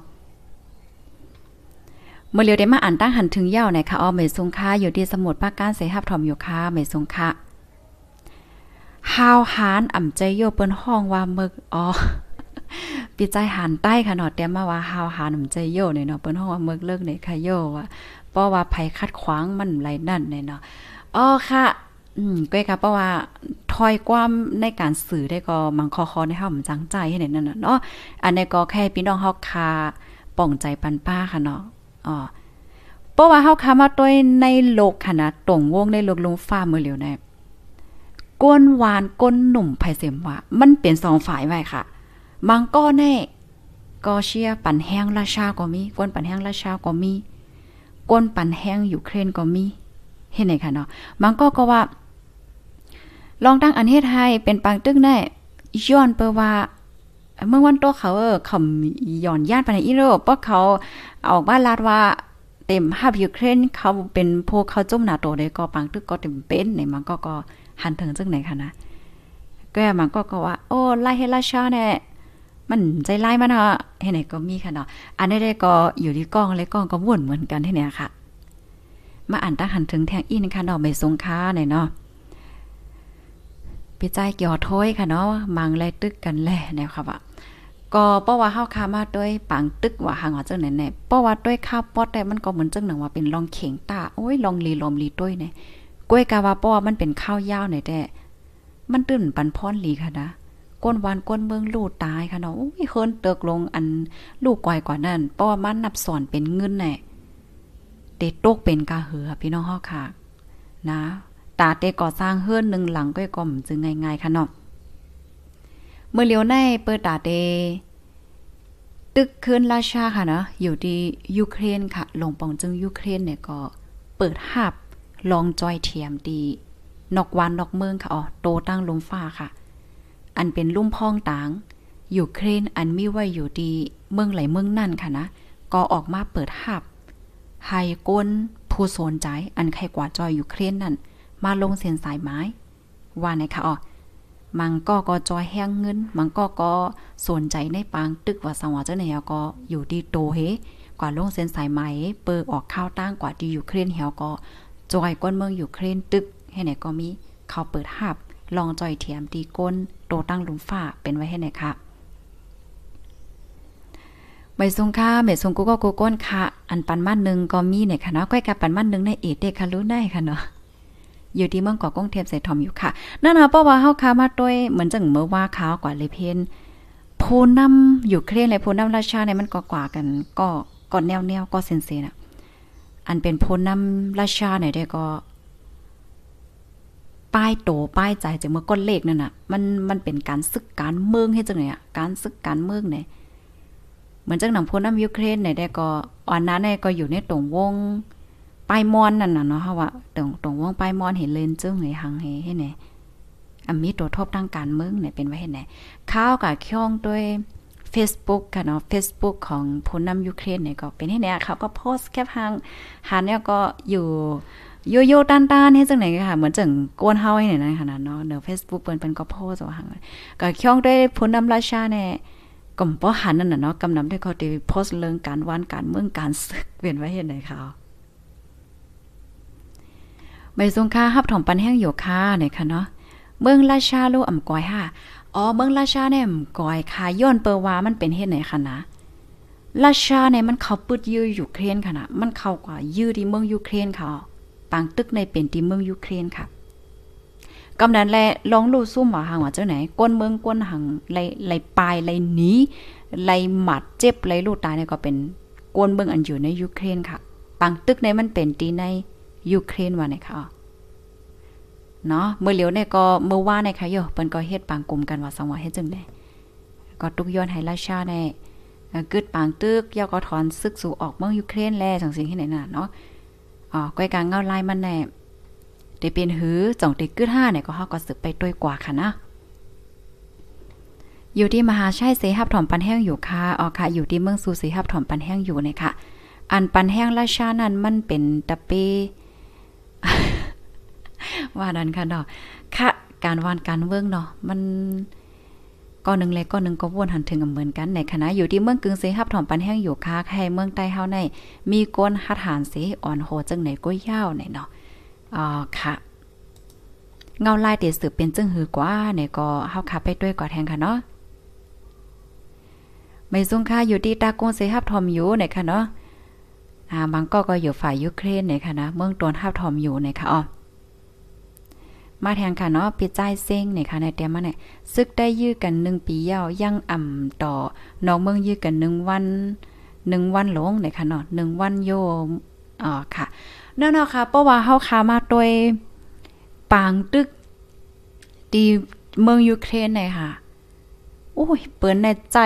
เมื่อเลียวได้มาอ่านตั้งหันถึงยาวในค่ะอ้อเมซุงค่าอยู่ที่สมุดปากการเสหับถอมอยู่ค่ะเมซุงค่ะฮาวหานอ่ำใจโยเปิ้นห้องว่ามึกอ๋อปีใจหันใต้ค่ะเนาะเตรียมมาว่าฮาวหานอ่ำใจโยเนี่ยเนาะเปิ้นห้องว่ามึกเลิกเนี่ยค่ะโยว่าเพราะว่าภัยคัดขวางมันไรนั่นเนี่ยเนาะอ๋อค่ะ อืมก้อยค่ะเพราะว่าถอยความในการสื่อได้ก็มังคอคอในเฮามจังใจให้นั่นน่ะเนาะอันนี้ก็แค่พี่น้องเฮาคาป่องใจปันป้าค่ะเนาะอ๋อเพราะว่าเฮาคามาต้วยในโลกขนาดตรงวงในโลกลงฟ้ามือเหลียวแน่ก้นหวานก้นหนุ่มไผเสมว่า มันเปลี่ยนสองฝ่ายไว้ค่ะมังก็แน่ก็เชียปั่นแห้งราชาก็มีก้นปั่นแห้งราชาก็มีก้นปั่นแห้งยูเครนก็มีเห็นไหมคะเนาะมังก็ก็ว่า ลองตั้งอันเฮ็ดให้เป็นปังตึกแน่ย้อนเปว่าเมื่อวันโตเขาเออเขาย่อนญาติไปในอีโรปเพราะเขาออกบ้านลาดว่าเต็มฮับยูเครนเขาเป็นพวกเขาจุ่มหนาโตได้ก็ปังตึกก็เต็มเป็นในมันก็ก็หันถึงจังไหนคะนะก็มันก็ก็ว่า โอ้ไล่เฮลาชาเนี่ยมันใจไล่มันเนาะเห็นไหนก็มีค่ะเนาะอันนี้ได้ก็อยู่ที่กล้องเลยกล้องก็วนเหมือนกันที่เนี่ยค่ะ มาอ่านตั้งหันถึงแทงอีนะคะเนาะไม่สงค้าเนี่ยเนาะ พี่ใจเกี่ยวถ้อยค่ะเนาะมังไล่ตึกกันแหละแนวค่ะว่าก็เพราะว่าเฮาคามาด้วยปังตึกว่าหางว่าจังไหนแน่เพราะว่าด้วยข้าวปอดแต่มันก็เหมือนจังหนังว่าเป็นลองเข่งตาโอ้ยลองลีลมลีต้วยเนี่ยกล้วยกาว่าเพราะว่ามันเป็นข้าวยาวเนี่ยแต่มันตื่นปันพรลีค่ะนะก้นวานก้นเมืองลูกตายค่ะเนาะโอ้ยเฮินเติกลงอันลูกกวยกว่านั้นเพราะว่ามันนับสอนเป็นเงินแน่เตตกเป็นกาเหือพี่น้องเฮาค่ะ นะ ตาเตก่อสร้างเฮือนหนึ่งหลังก็ก่อมจึงง่ายๆค่ะเนาะเมื่อเลียวในเปิดตาเตตึกคืนราชาค่ะเนาะอยู่ที่ยูเครนค่ะลงปองจึงยูเครนเนี่ยก็เปิดหับลองจอยเทียมดีนอกวันนอกเมืองค่ะอ๋อโตตั้งลมฟ้าค่ะ อันเป็นลุ่มพองต่างยูเครนอันมีไว้อยู่ดีเมืองไหลเมืองนั่นค่ะนะก็ออกมาเปิดหับให้ก้นผู้สนใจอันใครกว่าจอยยูเครนนั่น มาลงเส้นสายไม้ว่าไหนคะอ๋อมังก็ก็จอยแห้งเงิน มังก็ก็สนใจในปางตึกว่าสังวาเจ้าไหนก็อยู่ดีโตเฮกว่าลงเส้นสายไหม เปิดออกข้าวตั้งกว่าที่ยูเครนเฮาก็จอยก้นเมืองอยู่เครนตึกให้ไหนก็มีเขาเปิดหับลองจอยเทียมตีก้นโตตั้งลุมฟ้าเป็นไว้ให้ไหนค่ะใบทรงค่าเม็ดทรงกูก็กูก้นค่ะ อันปันมันนึงก็มีเนี่ยค่ะเนาะก้อยกับปันมันนึงในเอเด็กค่ะรู้ได้ค่ะเนาะ อยู่ที่เมืองเกาะกงเทียมใส่ทอมอยู่ค่ะนั่นนะเพราะว่าเฮาค้ามาด้วยเหมือนจังเมื่อว่าขาวกว่าเลยเพนผู้นำอยู่เครียนเลยผู้นำราชาเนี่ยมันก็กว่ากัน ก็ก็แนวแนวก็เซนเซน่ะ อันเป็นผู้นำราชาเนี่ยได้ก็ ป้ายโตป้ายใจจากเมื่อก้นเลขนั่นน่ะ มันมันเป็นการซึกการเมืองให้จังไงอะการซึกการเมืองเนี่ยเหมือนจังหนังผู้นำยูเครนเนี่ยได้ก็อ่อนนั้นเนี่ยก็อยู่ในตรงวง ปลายมอนนั่นน่ะเนาะเฮาว่าตรงตรงวงปลายมอนเห็นเลนจึงให้หังให้ให้ไหนอันมีตัวทบทางการเมืองเนี่ยเป็นไว้ให้ไหนข้าวกับข่องด้วย Facebook ค่ะเนาะ Facebook ของผู้นำยูเครนเนี่ยก็เป็นให้เนี่ยเขาก็โพสต์แคปหางหาเนี่ยก็อยู่โยโย่ตันๆให้จังไหนค่ะ เหมือนจังกวนเฮาให้เนี่ยนะขนาดเนาะเดี๋ยว Facebook เปิ้นเป็นก็โพสต์ว่าหังก็ข่องด้วยผู้นำราชาเนี่ยก็บ่หันนั่นน่ะเนาะกำนำได้เขาได้โพสต์เรื่องการวานการเมืองการศึกเป็นไว้เฮ็ดไหนค่ะ ใบสงค่าฮับถ่อมปันแห้งอยู่ค่าเนี่ยค่ะเนาะเมืองราชาลูอ่ำกอยค่ะอ๋อเมืองราชาเนี่ยอ่ำกอยค่ะย้อนเปอว่ามันเป็นเฮ็ดไหนค่ะนะราชาเนี่ยมันเขาปึดยื้อยูเครนค่ะนะมันเข้ากว่ายื้อที่เมืองยูเครนค่ะปางตึกในเป็นที่เมืองยูเครนค่ะกำนั้นแลลองลู่ซุ่มว่าหางว่าเจ้าไหนก้นเมืองก้นหังไลไลปลายไหลหนีไหลหมัดเจ็บไหลลู่ตายเนี่ยก็เป็นก้นเมืองอันอยู่ในยูเครนค่ะปางตึกในมันเป็นที่ใน ยูเครนว่าไหนคะเนาะเมื่อเหลียวเนี่ยก็เมื่อว่าในค่ะโยเปิ้นก็เฮ็ดปางกลุ่มกันว่าสังว่าเฮ็ดจังได๋ก็ตุกย้อนให้ราชาได้กึดปางตึกยาก็ถอนซึกสู่ออกเมืองยูเครนแลจังซี่ที่ไหนน่ะเนาะอ๋อก้อยกลางเงาลายมันแน่ได้เป็นหือจ่องติกึด5เนี่ยก็เฮาก็สึกไปด้วยกว่าค่ะนะอยู่ที่มหาชัยเสหับถอมปันแห้งอยู่ค่ะอ๋อค่ะ อยู่ที่เมืองสูเสหับถอมปันแห้งอยู่เนี่ยค่ะ อันปันแห้งราชานั้นมันเป็นตะเป ว่าดันค่ะเนาะค่ะ การวานการเวิ้งเนาะมันก้อนหนึ่งเล็กก้อนหนึ่งก็วนหันถึงเหมือนกันในคณะอยู่ที่เมืองกึ่งเสฮับถอมปันแห้งอยู่ค้าให้เมืองใต้เฮาใน มีก้นหัดหานเสอ่อนโหจังไหนก็ยาวไหนเนาะอ๋อค่ะเงาลายเตสืบเป็นจึงหือกว่าเนี่ยก็เฮาขับไปด้วยก่อแทงค่ะเนาะไม่ซุ่งค่าอยู่ที่ตากงเสฮับทอมอยู่เนี่ยค่ะเนาะ อ่าบางก็ก็อยู่ฝ่ายยูเครนเนี่ยค่ะนะเมืองตนฮับทอมอยู่เนี่ยค่ะอ๋อมาแทงค่ะเนาะปิดใจเซ็งเนี่ยค่ะในเตียมาเนี่ยซึกได้ยื้อกัน1ปียาวยังอ่ำต่อน้องเมืองยื้อกัน1วัน1วันหลงเนี่ยค่ะเนาะ1วันโยมอ๋อค่ะนั่นเนาะค่ะเพราะว่าเฮาคามาโดยปางตึกดีเมืองยูเครนเนี่ยค่ะ โอ้ย เปิ้นในใจ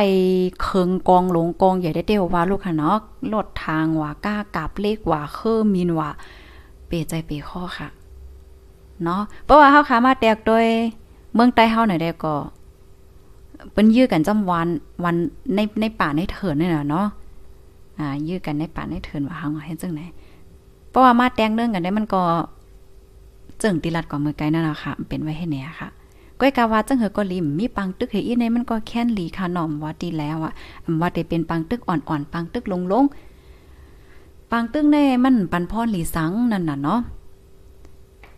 เคิงกองหลงกองใหญ่ได้เดียวว่าลูกค่ะเนาะลดทางว่าก้ากาบเลขว่าเคอมินว่าเปใจเปข้อค่ะ เนาะเพราะว่าเฮาขามาแตกโดยเมืองใต้เฮาหน่อยได้ก็เปิ้นยื้อกันจำวันวันในในป่าในเถินนี่น่ะเนาะอ่า ยื้อกันในป่าในเถินว่าเฮาเฮ็ดจังได๋เพราะว่ามาแตงเรื่องกันได้มันก็เจิงติลัดกว่ามือไกลนั่นน่ะค่ะ เป็นไว้ให้แหน่ยค่ะ ก้อยกาวาจังเหอก็ลิมมีปังตึกเฮอีในมันก็แค้นหลีค่ะน้อมว่าดีแล้วอะว่าได้เป็นปังตึกอ่อนๆปังตึกลงๆปังตึกในมันปันพรหลีสังนั่นน่ะเนาะ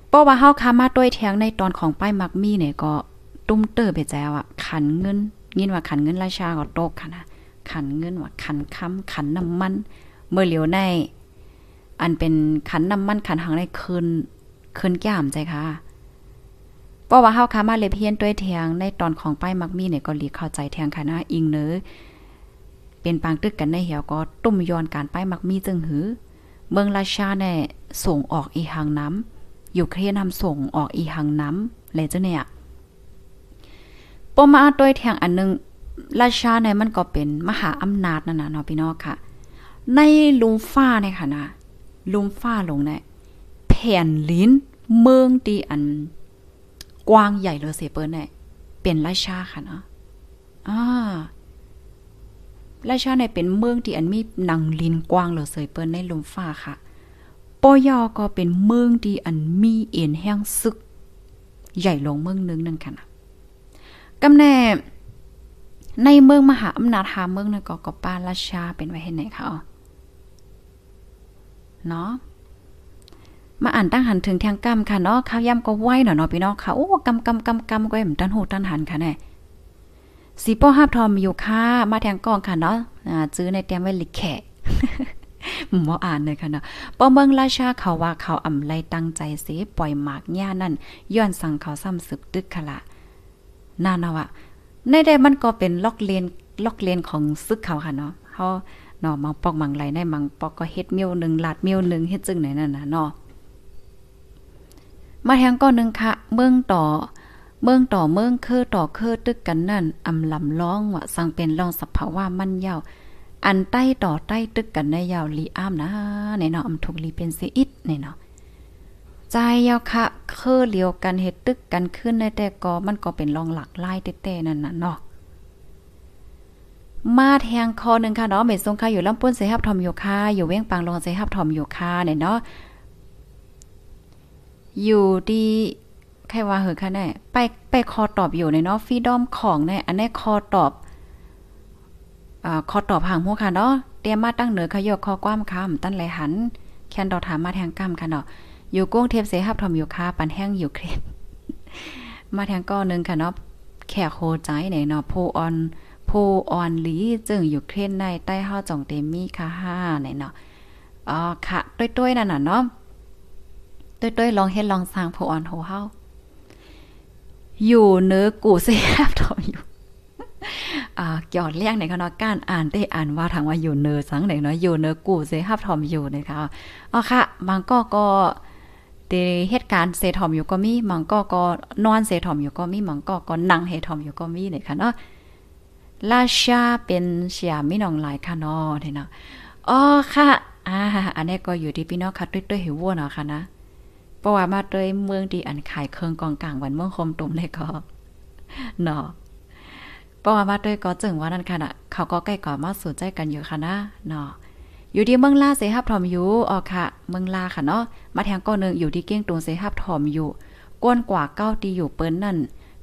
เพราะว่าเฮาคามาด้วยแทงในตอนของป้ายมักมีเนี่ยก็ตุ้มเตอร์ไปแจ้วอะขันเงินยินว่าขันเงินราชาก็ตกค่ะนะขันเงินว่าขันค้ำขันน้ำมัน เมื่อเหลียวใน อันเป็นขันน้ำมันขันหางในคืนคืนแก้มใจค่ะ ราะว่าเฮาคามาเลยเพียนด้วยแทงในตอนของป้ายมักมีเนี่ยก็หลีเข้าใจแทงค่ะนะอิงเนอเป็นปางตึกกันในเหี่ยวก็ตุ้มย้อนการป้ายมักมีจึงหือ เมืองราชาเนี่ยส่งออกอีหางน้ำอยู่เครียนำส่งออกอีหังน้ำเลยเจ้าเนี่ยปมาด้วยแทงอันนึงราชาเนี่ยมันก็เป็นมหาอำนาจนั่นน่ะเนาะพี่น้องค่ะ ในลุมฟ้าเนี่ยค่ะนะลุมฟ้าลงเนี่ยแผ่นลิ้นเมืองตีอัน กว้างใหญ่เลยเสเปิ้นเนี่ยเป็นราชาค่ะเนาะอ่าราชาเนี่ยเป็นเมืองที่อันมีหนังลินกว้างเลยเสยเปิ้นในลมฟ้าค่ะปอยอก็เป็นเมืองที่อันมีเอ็นแห้งซึก ใหญ่ลงเมืองนึงนั่นค่ะนะกำแน่ในเมืองมหาอำนาจหาเมืองนั่นก็ก็ป้าราชาเป็นไว้เห็นไหนคะเนาะ มาอ่านตั้งหันถึงทางกำค่ะเนาะข้าวย่ำก็ไหวเนาะเนาะพี่น้องค่ะโอ้กำกำกำกำก็เหมือนตันหูตันหันค่ะแน่สีป้อฮับทอมอยู่ค่ะ มาแทงกองค่ะเนาะอ่าซื้อในเตรียมไว้ลิแขะหมออ่านเลยค่ะเนาะป้อเมืองราชาเขาว่าเขาอำไลตั้งใจสิปล่อยหมากหญ้านั่นย้อนสั่งเขาซ้ำสึกตึกค่ะละน่าเนาะในใดมันก็เป็นล็อกเลนล็อกเลนของซึกเขาค่ะเนาะเขาเนาะมังปอกมังไหลในมังปอกก็เฮ็ดเมียวหนึ่งลาดเมียวหนึ่งเฮ็ดจึงไหนนั่นน่ะเนาะ มาแทงก้อนหนึ่งค่ะ เมืองต่อ เมืองต่อเมืองเคอต่อเคอตึกกันนั่นอำลำร้องว่า สังเป็นรองสัพภาวะมันยาว อันใต้ต่อใต้ตึกกันในยาวลีอ้ามนะในเนาะอำทุกลีเป็นเสีอิดในเนาะใจยาวค่ะ เคอเลียวกันเฮ็ดตึกกันขึ้นในแต่ก็มันก็เป็นรองหลักไลายเต้ๆนั่นน่ะเนาะมาแทงคอหนึ่งค่ะเนาะเมสงค่ะอยู่ลำปุ้นเสฮับทอมอยู่ค่ะอยู่เว้งปังลงเสฮับทอมอยู่ค่ะเนี่ยเนาะ อยู่ดีใครว่าเหอะค่ะแน่ไปไปคอตอบอยู่ในเนาะฟีดอมของในอันนี้คอตอบอ่าคอตอบห่างหัวค่ะเนาะเตรียมมาตั้งเหนือขยกคอความคำตั้นไหลหัน แคนดอถามมาแทงกำค่ะเนาะอยู่กุ้งเทปเสฮับทอมอยู่ค่ะปันแห้งอยู่เครนมาแทงก้อนหนึ่งค่ะเนาะแขกโคใจไหนเนาะโพออนโพออนลีจึงอยู่เครนในใต้ห้าจ่องเตมี่ค่ะห้าไหนเนาะอ๋อค่ะ ต้วยๆนั่นน่ะเนาะ ต้วยๆลองเฮ็ดลองสร้างโพออนโหเฮาอยู่เนื้อกูเสียบทออยู่อ่าเกี่ยวเลี้ยงในคณะการอ่านได้อ่านว่าทางว่าอยู่เนอสังไหนเนาะอยู่เนอกูเสฮับทอมอยู่นะคะอ๋อค่ะบางก็ก็เดเหตุการณ์เซทอมอยู่ก็มีบางก็ก็นอนเซทอมอยู่ก็มีบางก็ก็นั่งเฮทอมอยู่ก็มีเนี่ยค่ะเนาะราชาเป็นเสียมีน้องหลายค่ะเนาะเนี่ยเนาะอ๋อค่ะอ่าอันนี้ก็อยู่ที่พี่น้องค่ะด้วยๆหิววัวเนาะค่ะนะ เพราะว่ามาด้วยเมืองที่อันขายเครื่องกองกลางวันเมืองคมตุ่มเลยก็เนาะเพราะว่ามาด้วยก็จึงว่านั่นค่ะน่ะเขาก็ใกล้ก่อมาสนใจกันอยู่ค่ะนะเนาะอยู่ที่เมืองลาเสฮับทอมอยู่อ๋อค่ะ เมืองลาค่ะเนาะมาแทงก้อนหนึ่งอยู่ที่เก้งตุงเสฮับทอมอยู่ก้นกว่าเก้าตีอยู่เปิ้นนั่น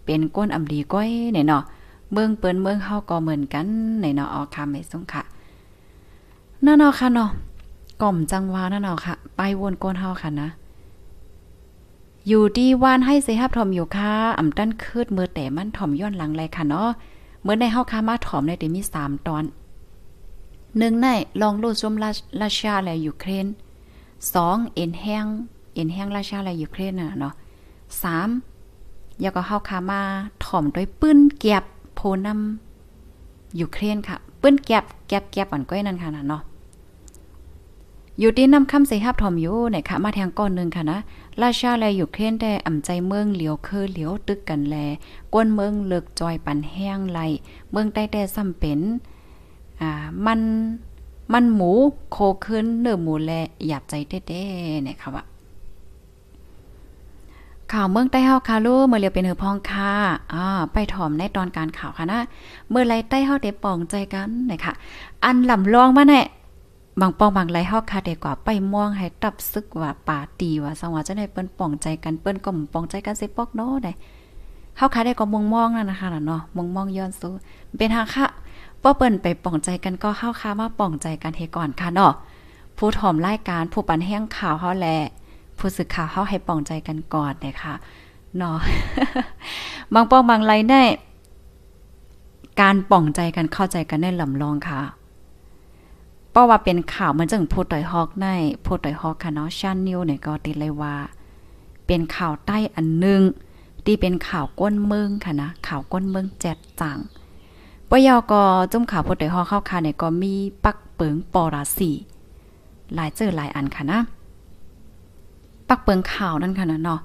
เป็นก้นอำดีก้อยเนี่ยเนาะเมืองเปิ้นเมืองเฮาก็เหมือนกันในเนาะอ๋อค่ะไม่สงค่ะนั่นเนาะค่ะเนาะก่อมจังวานั่นเนาะค่ะ ไปวนก้นเฮาค่ะนะ อยู่ดีวานให้เสฮับถอมอยู่ค่ะอ่ำตั้นคืดมือแต่มันถอมย้อนหลังเลยค่ะเนาะเมื่อในเฮาคามาถอมในเดมีสามตอนหนึ่งในลองรูดชมราชาและยูเครนสองเอ็นแห้งเอ็นแห้งราชาและยูเครนน่ะเนาะสามยาก็เฮาคามาถอมด้วยปื้นแก็บโพนำยูเครนค่ะปื้นแก็บแก็บแก็บอันก้อยนั่นค่ะเนาะอยู่ที่นำคำใส่ฮับถอมอยู่ในค่ะมาแทงก้อนนึงค่ะนะ ราชาแลอยู่เครนแต่อ่ำใจเมืองเหลียวคือเหลียวตึกกันแล กวนเมืองเลิกจอยปันแห้งไหลเมืองใต้แต่ซ้ำเป็นอ่ามันมันหมูโคขึ้นเนื้อหมูแลหยาบใจเด้ๆเนี่ยค่ะว่าข่าวเมืองใต้เฮาคาลูเมื่อเรียวเป็นเหือพองค่ะอ่าไปถอมในตอนการข่าวค่ะนะ เมื่อไรใต้เฮาได้ปองใจกันนะคะอันลำลองมาแน่ บางปองบางไรเฮาคาเดกว่าไปม่วงให้ตับซึกว่าป่าตีว่าสังว่าจะได้เปิ้นป่องใจกันเปิ้นก็ป่องใจกันสิปอกเนาะได้เฮาคาได้ก็มองมองนั่นนะคะเนาะมองมองย้อนสู้เป็นทางค่ะบ่เปิ้นไปป่องใจกันก็เฮาคามาป่องใจกันเฮก่อนค่ะเนาะผู้ถอมรายการผู้ปันแห้งข่าวเฮาแลผู้สึกข่าวเฮาให้ป่องใจกันก่อนเด้ค่ะเนาะบางปองบางไรได้การป่องใจกันเข้าใจกันได้ลำลองค่ะ เพราะว่าเป็นข่าวมันจึงพูดต่อยฮอกในพูดต่อยฮอกค่ะเนาะชันนิวเนี่ยก็ติดเลยว่า เป็นข่าวใต้อันนึงที่เป็นข่าวก้นเมืองค่ะนะข่าวก้นเมืองแจดจังปยอก็จุ่มข่าวพูดต่อยฮอกเข้าค่ะเนี่ยก็มีปักเปิงปอราสีหลายเจอหลายอันค่ะนะปักเปิงข่าวนั่นค่ะนะเนาะ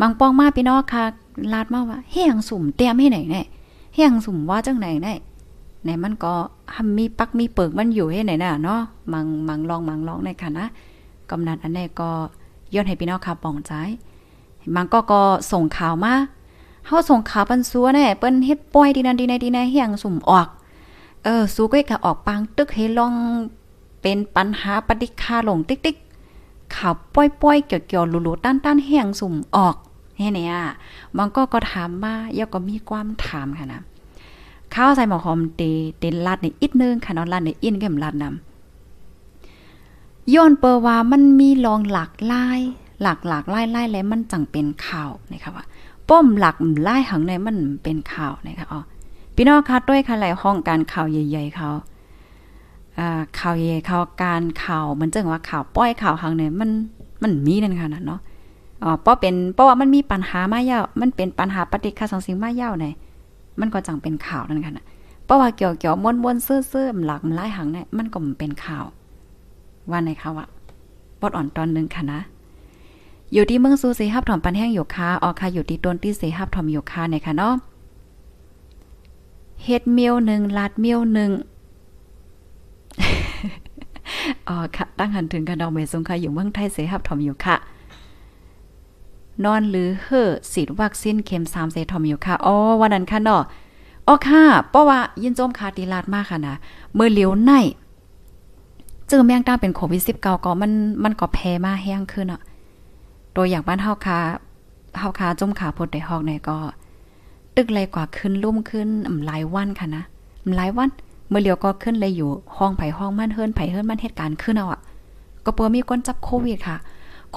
บางปองมาพี่น้องค่ะลาดมาว่าเฮียงสุ่มเตรียมให้ไหนแน่เฮียงสุ่มว่าจังไหนแน่ ในมันก็ทำมีปักมีเปิกมันอยู่ให้ไหนน่ะเนาะมังมังลองมังลองในค่ะนะกำนันอันนี้ก็ย้อนให้พี่น้องค่ะปองใจมันก็ก็ส่งข่าวมาเฮาส่งข่าวปันซัวแน่เปิ้นเฮ็ดป่อยดีนันดีในดีในเฮียงสุ่มออก เออสู้ก็ก็ออกปังตึกให้ลองเป็นปัญหาปฏิคาลงติ๊กติ๊กข่าวป้อยๆเกี่ยวๆหลุๆต้านๆเฮียงสุ่มออกเฮ้เนี่ยมันก็ก็ถามมาเย่อก็มีความถามค่ะนะ ข้าวใส่หมอหอมเตเตลัดในอีกนึงค่ะนาะลัดในอินก็มลัดนำย้อนเปอว่ามันมีลองหลากลายหลากหลากหลายลายแล้วมันจังเป็นข่าวนะคะว่าป้อมหลักหลายหังในมันเป็นข่าวนะคะอ๋อพี่น้องคะด้วยค่ะหลายห้องการข่าวใหญ่ ๆเขาอ่าข่าวใหญ่ข่าวการข่าวมันจังว่าข่าวป้อยข่าวหังเนี่ยมันมันมีนั่นค่ะนะเนาะอ๋อเพราะเป็นเพราะว่ามันมีปัญหามายาวมันเป็นปัญหาปฏิฆาสังสิงมายาวไน มันก็จังเป็นข่าวนั่นค่ะนะเพราะว่าเกี่ยวเกี่ยวม้วนม้วนซื่อซื่อหลักหลายหังเนี่ยมันก็เป็นข่าว ว่าในค่ะว่าปอดอ่อนตอนนึงค่ะนะ อยู่ที่เมืองซูสีฮับถอมปันแห้งอยู่ค่ะออค่ะอยู่ที่ต้นที่สีฮับถอมอยู่ค่ะในค่ะเนาะเฮ็ดเมียวหนึ่งลาดเมียวหนึ่งอ๋อค่ะ ตั้งหันถึงกันดอกเมสงค่ะอยู่เมืองไทยเสฮับถอมอยู่ค่ะ นอนหรือเฮ่อสีดวัคซีนเข็มสามเซทอมอยู่ค่ะ อ๋อ วันนั้นค่ะเนาะอ๋อค่ะ เพราะว่ายินโจมคาตีลาดมากค่ะนะเมื่อเลี้ยวในเจอแมงดาเป็นโควิด19ก็มันมันก็แพ้มาแห้งขึ้นอะตัวอย่างบ้านเฮาคาเฮาคาจมขาพดได้ฮอกในก็ ตึกเลยกว่าขึ้นลุ่มขึ้นหลายวันค่ะนะหลายวันเมื่อเลียวก็ขึ้นเลยอยู่ห้องไผ่ห้องมันเฮิรนไผ่เฮิรนมันเหตุการณ์ขึ้นเอาอะ ก็เปื่อมีคนจับโควิดค่ะ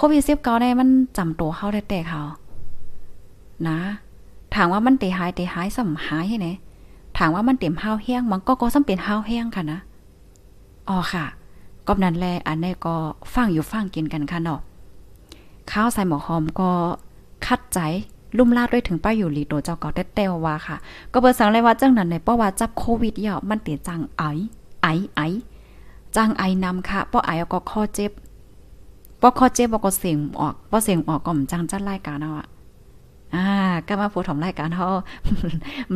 โควิดสิบเก้าได้มันจำตัวเขาได้แต่เขานะถามว่ามันเตหายเตหายสัมหายให้ไหนถามว่ามันเต็มห้าวแห้งมันก็ก็สัมเป็นห้าวแห้งค่ะนะอ๋อค่ะก็นั้นแลอันนี้ก็ฟังอยู่ฟังกินกันค่ะเนาะข้าวใส่หมอหอมก็คัดใจลุ่มลาดด้วยถึงป้าอยู่หลีโตเจ้าเก่าแต่ๆว่าค่ะ ก็เบิดสังเลยว่าจังนั้นในเพราว่าจับโควิดเยอะมันเตจังไอไอไอจังไอนำค่ะเพราไอก็คอเจ็บ บ่ข้อเจ็บบ่ก็เสียงออกบ่เสียงออกก็มจังจัดรายการเนาะอ่าก็มาพูดถมรายการเฮา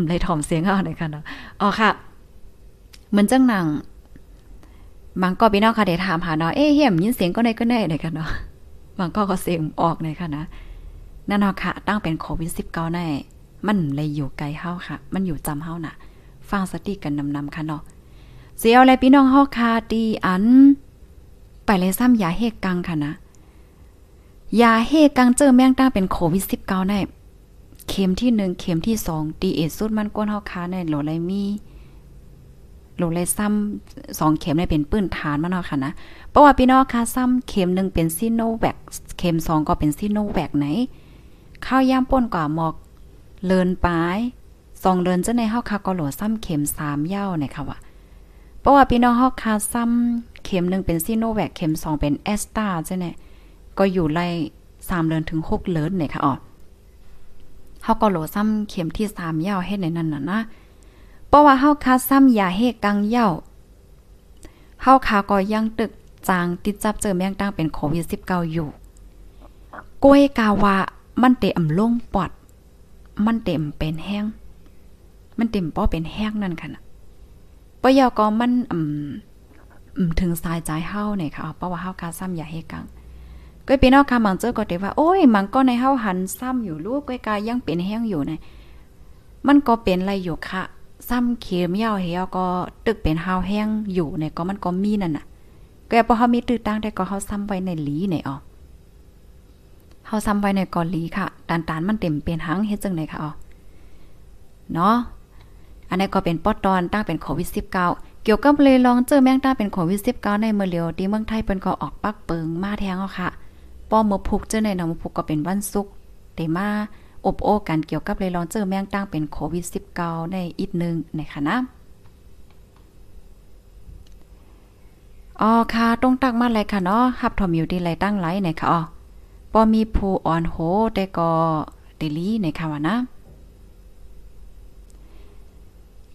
เลยถมเสียงเฮาในค่ะเนาะอ๋อค่ะเหมือนจังหนังบางก็พี่น้องค่ะได้ถามหาเนาะเอ๊ะเฮียมยินเสียงก็ได้ก็ได้ในกันเนาะบางก็ก็เสียงออกในค่ะนะนั่นเนาะค่ะ ตั้งเป็นโควิด19แน่มันเลยอยู่ไกลเฮาค่ะ มันอยู่จำเฮาน่ะ ฟังสติกันนำๆค่ะเนาะเสียวอะไรพี่น้องเฮาค่ะดีอัน ไปเลยซ้ำยาเฮกังค่ะนะยาเฮกังเจอแมงตั้งเป็นโควิด19แน่เข็มที่หนึ่งเข็มที่สองดีเอสุดมันก้นเฮาค้าในโหลไรมีโหลไรซ้ำสองเข็มในเป็นปื้นฐานมันเนาะค่ะนะเพราะว่าพี่น้องค่ะซ้ำเข็มหนึ่งเป็นซิโนแวคเข็มสองก็เป็นซิโนแวคไหนข้าวย่ามป่นกว่าหมอกเลินปลายสองเดินจะในเฮาคาก็โหลซ้ำเข็มสามเย้าเนี่ยค่ะว่าเพราะว่าพี่น้องเฮาคาซ้ำ เข็มหนึ่งเป็นซีโนแวคเข็มสองเป็นแอสตาใช่ไหมก็อยู่ไล่สามเดือนถึงหกเดือนเนี่ยค่ะอ๋อเฮาก็โหลซ้ำเข็มที่สามยาวเฮ็ดในนั้นน่ะนะเพราะว่าเฮาคาซ้ำยาเฮกังยาวเฮาคาก็ยังตึกจางติดจับเจอแมงตั้งเป็นโควิด19อยู่กล้วยกาวามันเต็มลงปอด มันเต็มเป็นแห้ง มันเต็มป้อเป็นแห้งนั่นค่ะนะปยอก็มันอืม ถึงสายใจเฮาเนี่ยค่ะเพราะว่าเฮากาซ้ำอย่าให้กังก็พี่น้องค่ะมังเจอก็ได้ว่า โอ้ยมันก็ในเฮาหันซ้ำอยู่ลูกก้อยกายังเป็นแห้งอยู่นะมันก็เป็นอะไรอยู่ค่ะ ซ้ำเข็มยาวเฮียก็ตึกเป็นเฮาแห้งอยู่เนี่ยก็มันก็มีนั่นน่ะก็พอเฮามีตื้อตั้งได้ก็เฮาซ้ำไว้ในหลีเนี่ยอ๋อเฮาซ้ำไว้ในกอหลีค่ะตานตานมันเต็มเป็นหังเฮ็ดจังได๋ค่ะอ๋อเนาะอันนี้ก็เป็นปอดตอนตั้งเป็นโควิด19 เกี่ยวกับเลยลองเจอแมงดาเป็นโควิด19ในเมื่อเลียวที่เมืองไทยเปิ้นก็ออกปักเปิงมาแทงเอาค่ะป้อมมือพุกเจอในหนำพุกก็เป็นวันศุกร์แต่มาอบโอ้กันเกี่ยวกับเลยลองเจอแมงตั้งเป็นโควิด19ในอีกนึงในค่ะนะอ๋อค่ะตรงตักมาเลยค่ะเนาะฮับทอมอยู่ดีไรตั้งไลในค่ะอ๋อปอมีผู้อ่อนโหแต่ก็เดลี่ในค่ะว่านะ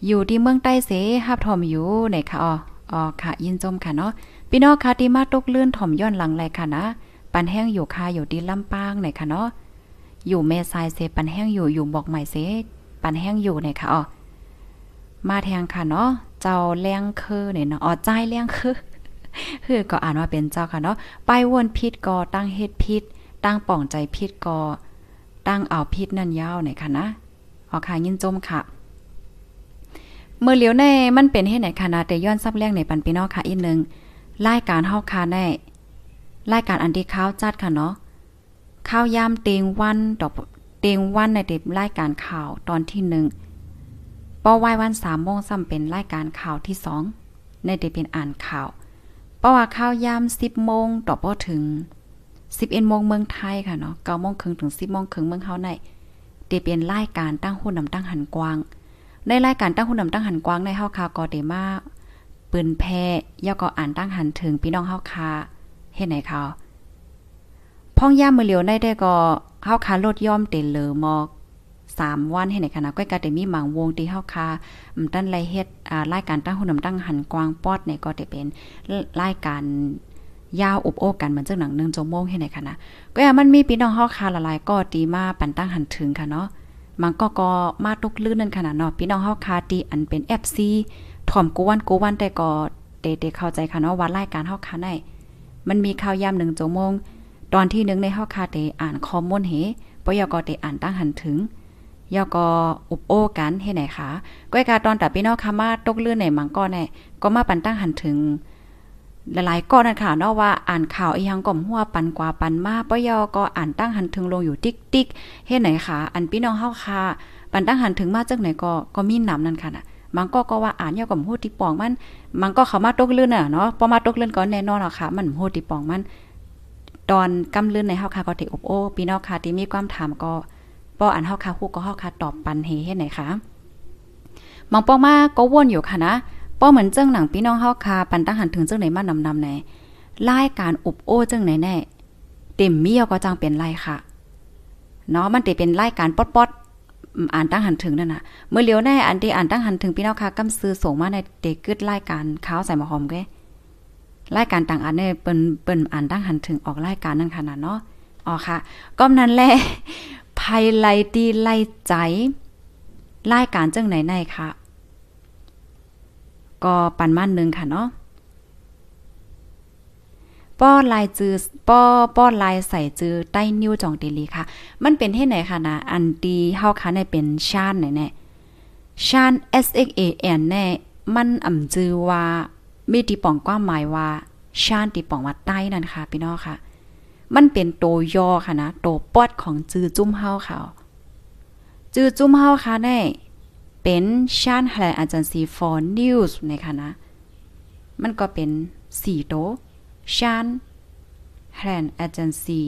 อยู่ที่เมืองใต้เสฮับถอมอยู่ในค่ะอ๋ออ๋อค่ะ ยินจมค่ะเนาะพี่น้องค่ะที่มาตกเลื่อนถ่อมย้อนหลังเลยค่ะนะ ปันแห้งอยู่ค่ะอยู่ที่ลำปางในค่ะเนาะอยู่เมซายเสปันแห้งอยู่อยู่บอกใหม่เสปันแห้งอยู่ในค่ะอ๋อมาแทงค่ะเนาะเจ้าเลี้ยงคือเนี่ยเนาะอ๋อใจเลี้ยงคือคือก็อ่านว่าเป็นเจ้าค่ะเนาะไปวนพิษก็ตั้งเฮ็ดพิษตั้งป่องใจพิษก็ตั้งเอาพิษนั่นยาวหน่ยค่ะนะอ๋อค่ะยินจมค่ะ เมื่อเหลียวในมันเป็นเฮ็ดไหนค่ะนะแต่ย้อนซับเรื่องในปันพี่น้อค่ะอีกนึงรายการเฮาค่ะแน่รายการอันที่ข้าวจัดค่ะเนาะข้าวยามเตงวันดอกเตงวันในเด็บรายการข่าวตอนที่หนึ่งป้อไหว้วันสามโมงซ้ำเป็นรายการข่าวที่สองในเด็บเป็นอ่านข่าวเพระว่าข้าวยามสิบโมงต่อป้อถึงสิบเอ็ดโมงเมืองไทยค่ะเนาะเก้าโมงครึ่งถึงสิบโมงครึ่งเมืองเฮาในเดบเป็นรายการตั้งหุ้นนำตั้งหันกว้าง ในรายการตั้งหุ้นนำตั้งหันกว้างในเฮาคาก็เดมาปืนแพ้ย่อก็อ่านตั้งหันถึงพี่น้องเฮาคาเฮ็ดไหนเขาพ่องย่ามมือเหลียวได้ได้ก็เฮาคาลดย่อมเต็นเลอมอกสามวันให้ไหนคณะก้อยกาแต่มีหมางวงที่เฮาคาอืมตั้นไรเฮ็ดอ่ารายการตั้งหุ่นนำตั้งหันกว้างปอดเนี่ยก็จะเป็นรายการยาวอบโอ้กันเหมือนจังหนัง1ชั่วโมงให้ไหนคณะก็อย่ามันมีพี่น้องเฮาคาละลายก็ตีมาปันตั้งหันถึงค่ะเนาะ มันก็ก็มาตกลื่นนั่นขนาดเนาะพี่น้องเฮาคาตีอันเป็น FC ถ่อมกูวันกูวันแต่ก็เตๆเข้าใจค่ะเนาะว่ารายการเฮาคาได้มันมีข่าวยาม1ชั่วโมง ตอนที่หนึ่งในเฮาคาเตอ่านข้อมูลเหปยกเตอ่านตั้งหันถึงยอก็อุบโอกันให้ไหนคะก้อยกาตอนแต่พี่น้องคามาตกเลื่อนในมังก็แน่ก็มาปันตั้งหันถึง หลายๆก้อนนั่นค่ะเนาะว่าอ่านข่าวอียังก่อมหัวปันกว่าปันมาปยอก็อ่านตั้งหันถึงลงอยู่ติ๊กติ๊กเฮ็ดไหนคะอันพี่น้องเฮาค่ะปันตั้งหันถึงมาจังไหนก็ก็มีนำนั่นค่ะน่ะมันก็ก็ว่าอ่านยอก่อมฮู้ที่ปองมัน มันก็เข้ามาตกเลื่อนน่ะเนาะพอมาตกเลื่อนก็แน่นอนอะค่ะ มันฮู้ที่ปองมัน ตอนกำลื่นในเฮาค่ะก็ติอบโอ้พี่น้องค่ะที่มีความถามก็ป้ออันเฮาค่ะฮู้ก็เฮาค่ะตอบปันเฮเฮ็ดไหนคะมองป้อมาก็วนอยู่ค่ะนะ ป้อเหมือนเจ้งหนังพี่น้องเฮาค่ะปันตั้งหันถึงเจ้งไหนมานำนำไหนรายการอบโอ้เจ้งไหนแน่เต็มมีก็จังเป็นไรค่ะเนาะมันติเป็นรายการป๊อดๆอ่านตั้งหันถึงนั่นน่ะ เมื่อเลียวแน่อันที่อ่านตั้งหันถึงพี่น้องค่ะกำซื้อส่งมาในเด็กกึดรายการข้าวใส่หมอหอมแกรายการต่างอันเนี่ยเปิ้นเปิ้นอ่านตั้งหันถึงออกรายการนั่นขนาดเนาะอ๋อค่ะก็นั้นแหละภัยไลตีไล่ใจรายการจังไหนในค่ะ ก็ปันมั่นนึงค่ะเนาะป้อลายจือป้อป้อลายใส่จือใต้นิ้วจองเตลีค่ะ มันเป็นให้ไหนค่ะนะอันตีเฮาค่ะในเป็นชาญไหนแน่ชาญ S X A N แน่มันอ่ำจือว่ามีตีป่องกว้างหมายว่าชาญตีป่องว่าใต้นั่นค่ะพี่น้องค่ะ มันเป็นโตย่อค่ะนะโตปอดของจือจุ้มเฮาค่ะจือจุ้มเฮาค่ะแน่ เป็นชาญแหลอาจารย์ซี for news ในค่ะมันก็เป็น4โตชานแฮนเอเจนซี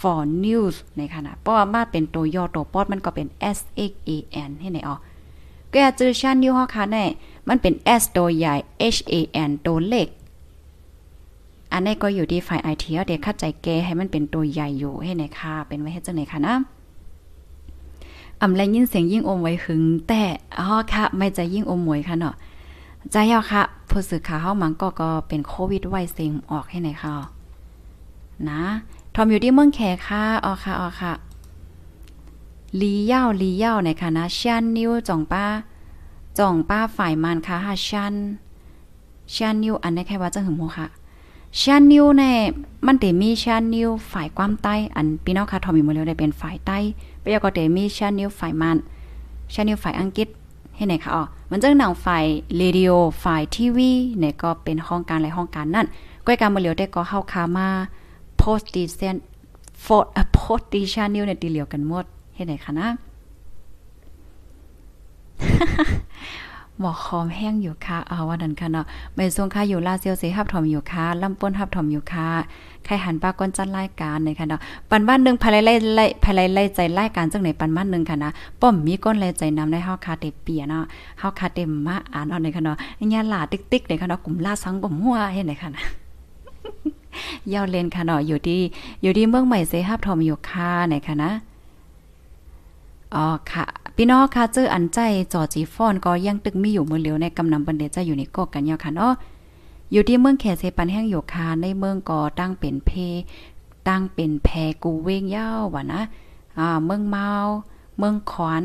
for news ในขณะเพราะว่ามาเป็นตัวย่อตัวปอดมันก็เป็น S X A N ให้ไหนอ๋อก็อากจือชานนิวฮอค่ะแน่มันเป็น S ตัวใหญ่ H A N ตัวเล็กอันนี้ก็อยู่ที่ฝ่ายไอทีเด็กคัดใจแกให้มันเป็นตัวใหญ่อยู่ให้ไหนค่ะเป็นไว้ให้จังไหนค่ะนะ อำแลยินเสียงยิ่งอมไว้หึง แต่อ๋อค่ะ ไม่จะยิ่งอมหมวยค่ะเนาะใจยาค่ะผู้สื่อข่าวเฮามันก็ก็เป็นโควิดไวเซ็งออกให้ไหนค่ะนะทอมอยู่ที่เมืองแขค่ะอ๋อค่ะอ๋อค่ะลีเย่าลีเย่าในค่ะนะชันนิวจ่องป้าจ่องป้าฝ่ายมันค่ะฮะชันชันนิวอันนี้แค่ว่าจะหึงโมค่ะชันนิวเนี่ยมันเตมีชันนิวฝ่ายความใต้อันพี่น้องค่ะทอมอยู่มาแล้วได้เป็นฝ่ายใต้ ไปยก็เตมีชันนิวฝ่ายมันชานิวฝ่ายอังกฤษให้ไหนคะอ๋อมันจะหนังไฟเรดิโอไฟทีวีเนี่ยก็เป็นห้องการหละห้องการนั่นก้อยการมาเหลียวได้ก็เข้าคามาโพสต์ดิเซนโฟร์โพสต์ดิชานิวเนี่ยตีเหลียวกันหมดให้ไหนคะนะ หมอกคอมแห้งอยู่ค่ะเอาว่านันค่ะเนาะไม่ทรงค่ะอยู่ลาเซียวเสฮับถอมอยู่ค่ะลำป้นฮับถอมอยู่ค่ะใครหันปากก้นจันรายการในค่ะเนาะปันบ้านหนึ่งภายไล่ไล่ภายไล่ไล่ใจรายการจังไหนปันบ้านหนึ่งค่ะนะป้อมมีก้นไล่ใจนำได้เฮาคาเตเปียเนาะเฮาคาเตมมาอ่านเอาในค่ะเนาะญาหลาติ๊กๆในค่ะเนาะกลุ่มล่าสังบ่มหัวเฮ็ดในค่ะนะยาวเลนค่ะเนาะอยู่ที่อยู่ที่เมืองใหม่เซฮับถอมอยู่ค่ะในค่ะนะอ๋อค่ะ พี่น้องค่ะเจออันใจจอจีฟอนก็ยังตึกมีอยู่มือเหลียวในกำนำบันเดจะอยู่ในกอกกันยอค่ะเนาะอยู่ที่เมืองแขเซปันแห้งอยู่ค่ะในเมืองก็ตั้งเป็นเพ ตั้งเป็นแพกูเวงเย้าว่ะนะอ่าเมืองเมา เมืองขอน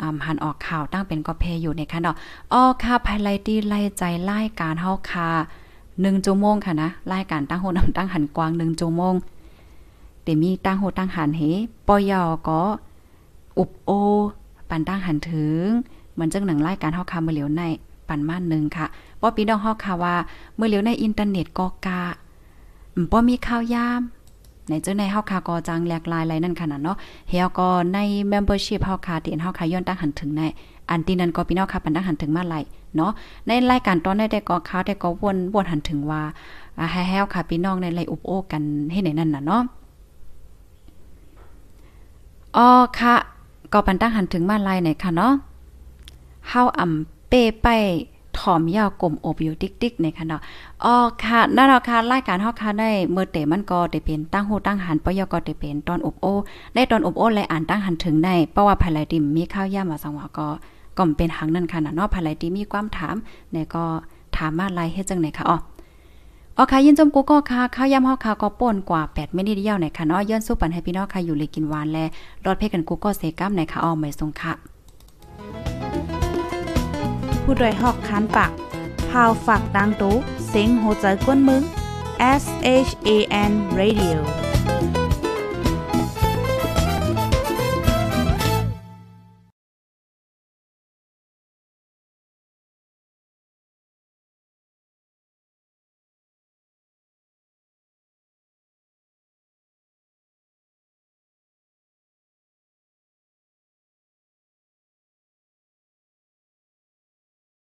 อ่าหันออกข่าวตั้งเป็นกอเพอยู่ในคันดอกอ้อค่ะภายไลตีไล่ใจไล่การเฮาคา1ชั่วโมงค่ะนะไล่การตั้งโหนำตั้งหันกวาง1ชั่วโมงเตมีตั้งโหตั้งหันเฮปอยอก็ อุบโอ ปันตั้งหันถึง เหมือนจังหนังรายการเฮาคาเมื่อเหลียวในปันม่านนึงค่ะป้อพี่น้องเฮาคาว่าเมื่อเหลียวในอินเทอร์เน็ตก็กาป้อมีข่าวยามในเจ้าในเฮาคาก็จังแหลกลายไรนั่นขนาดเนาะเฮาก็ใน membership เฮาคาที่เฮาคาย้อนตั้งหันถึงในอันที่นั้นก็พี่น้องค่ะปันตั้งหันถึงมาไหลเนาะในรายการตอนได้ได้ก็ข่าวได้ก็วนวนหันถึงว่าให้เฮาค่ะพี่น้องในไลอุบโอกันให้ในนั้นน่ะเนาะอ๋อค่ะ ก็ปันตั้งหันถึงมาไลไหนค่ะเนาะเฮาอ่ำเป้ไปถอมยาวกลมอบอยู่ติ๊กๆในค่ะเนาะอ๋อค่ะนั่นเราค่ะรายการเฮาค่ะได้เมื่อเตมันก็ได้เป็นตั้งหูตั้งหันปยก็ได้เป็นตอนอบโอ ได้ตอนอบโอและอ่านตั้งหันถึงได้เพราะว่าภายไลดิมมีข้าวย่ามาสังวาก็ก็เป็นหังนั่นค่ะเนาะภายไลดิมมีความถามเนี่ยก็ถามมาไลเฮ็ดจังไหนค่ะอ๋อ อ๋อค่ะยินจมกูก็ค่ะข้าวยำเฮาค่ะก็ป่นกว่า8เมตรเดียวไหนค่ะเนาะย้อนสู้ปันให้พี่น้องค่ะอยู่เลยกินหวานแลรอดเพกันกูก็เซกัมไหนค่ะอ๋อไม่ทรงค่ะผู้ดยหอกคันปากพาวฝากดังตู้เสียงโหใจกวนมึง S H A N Radio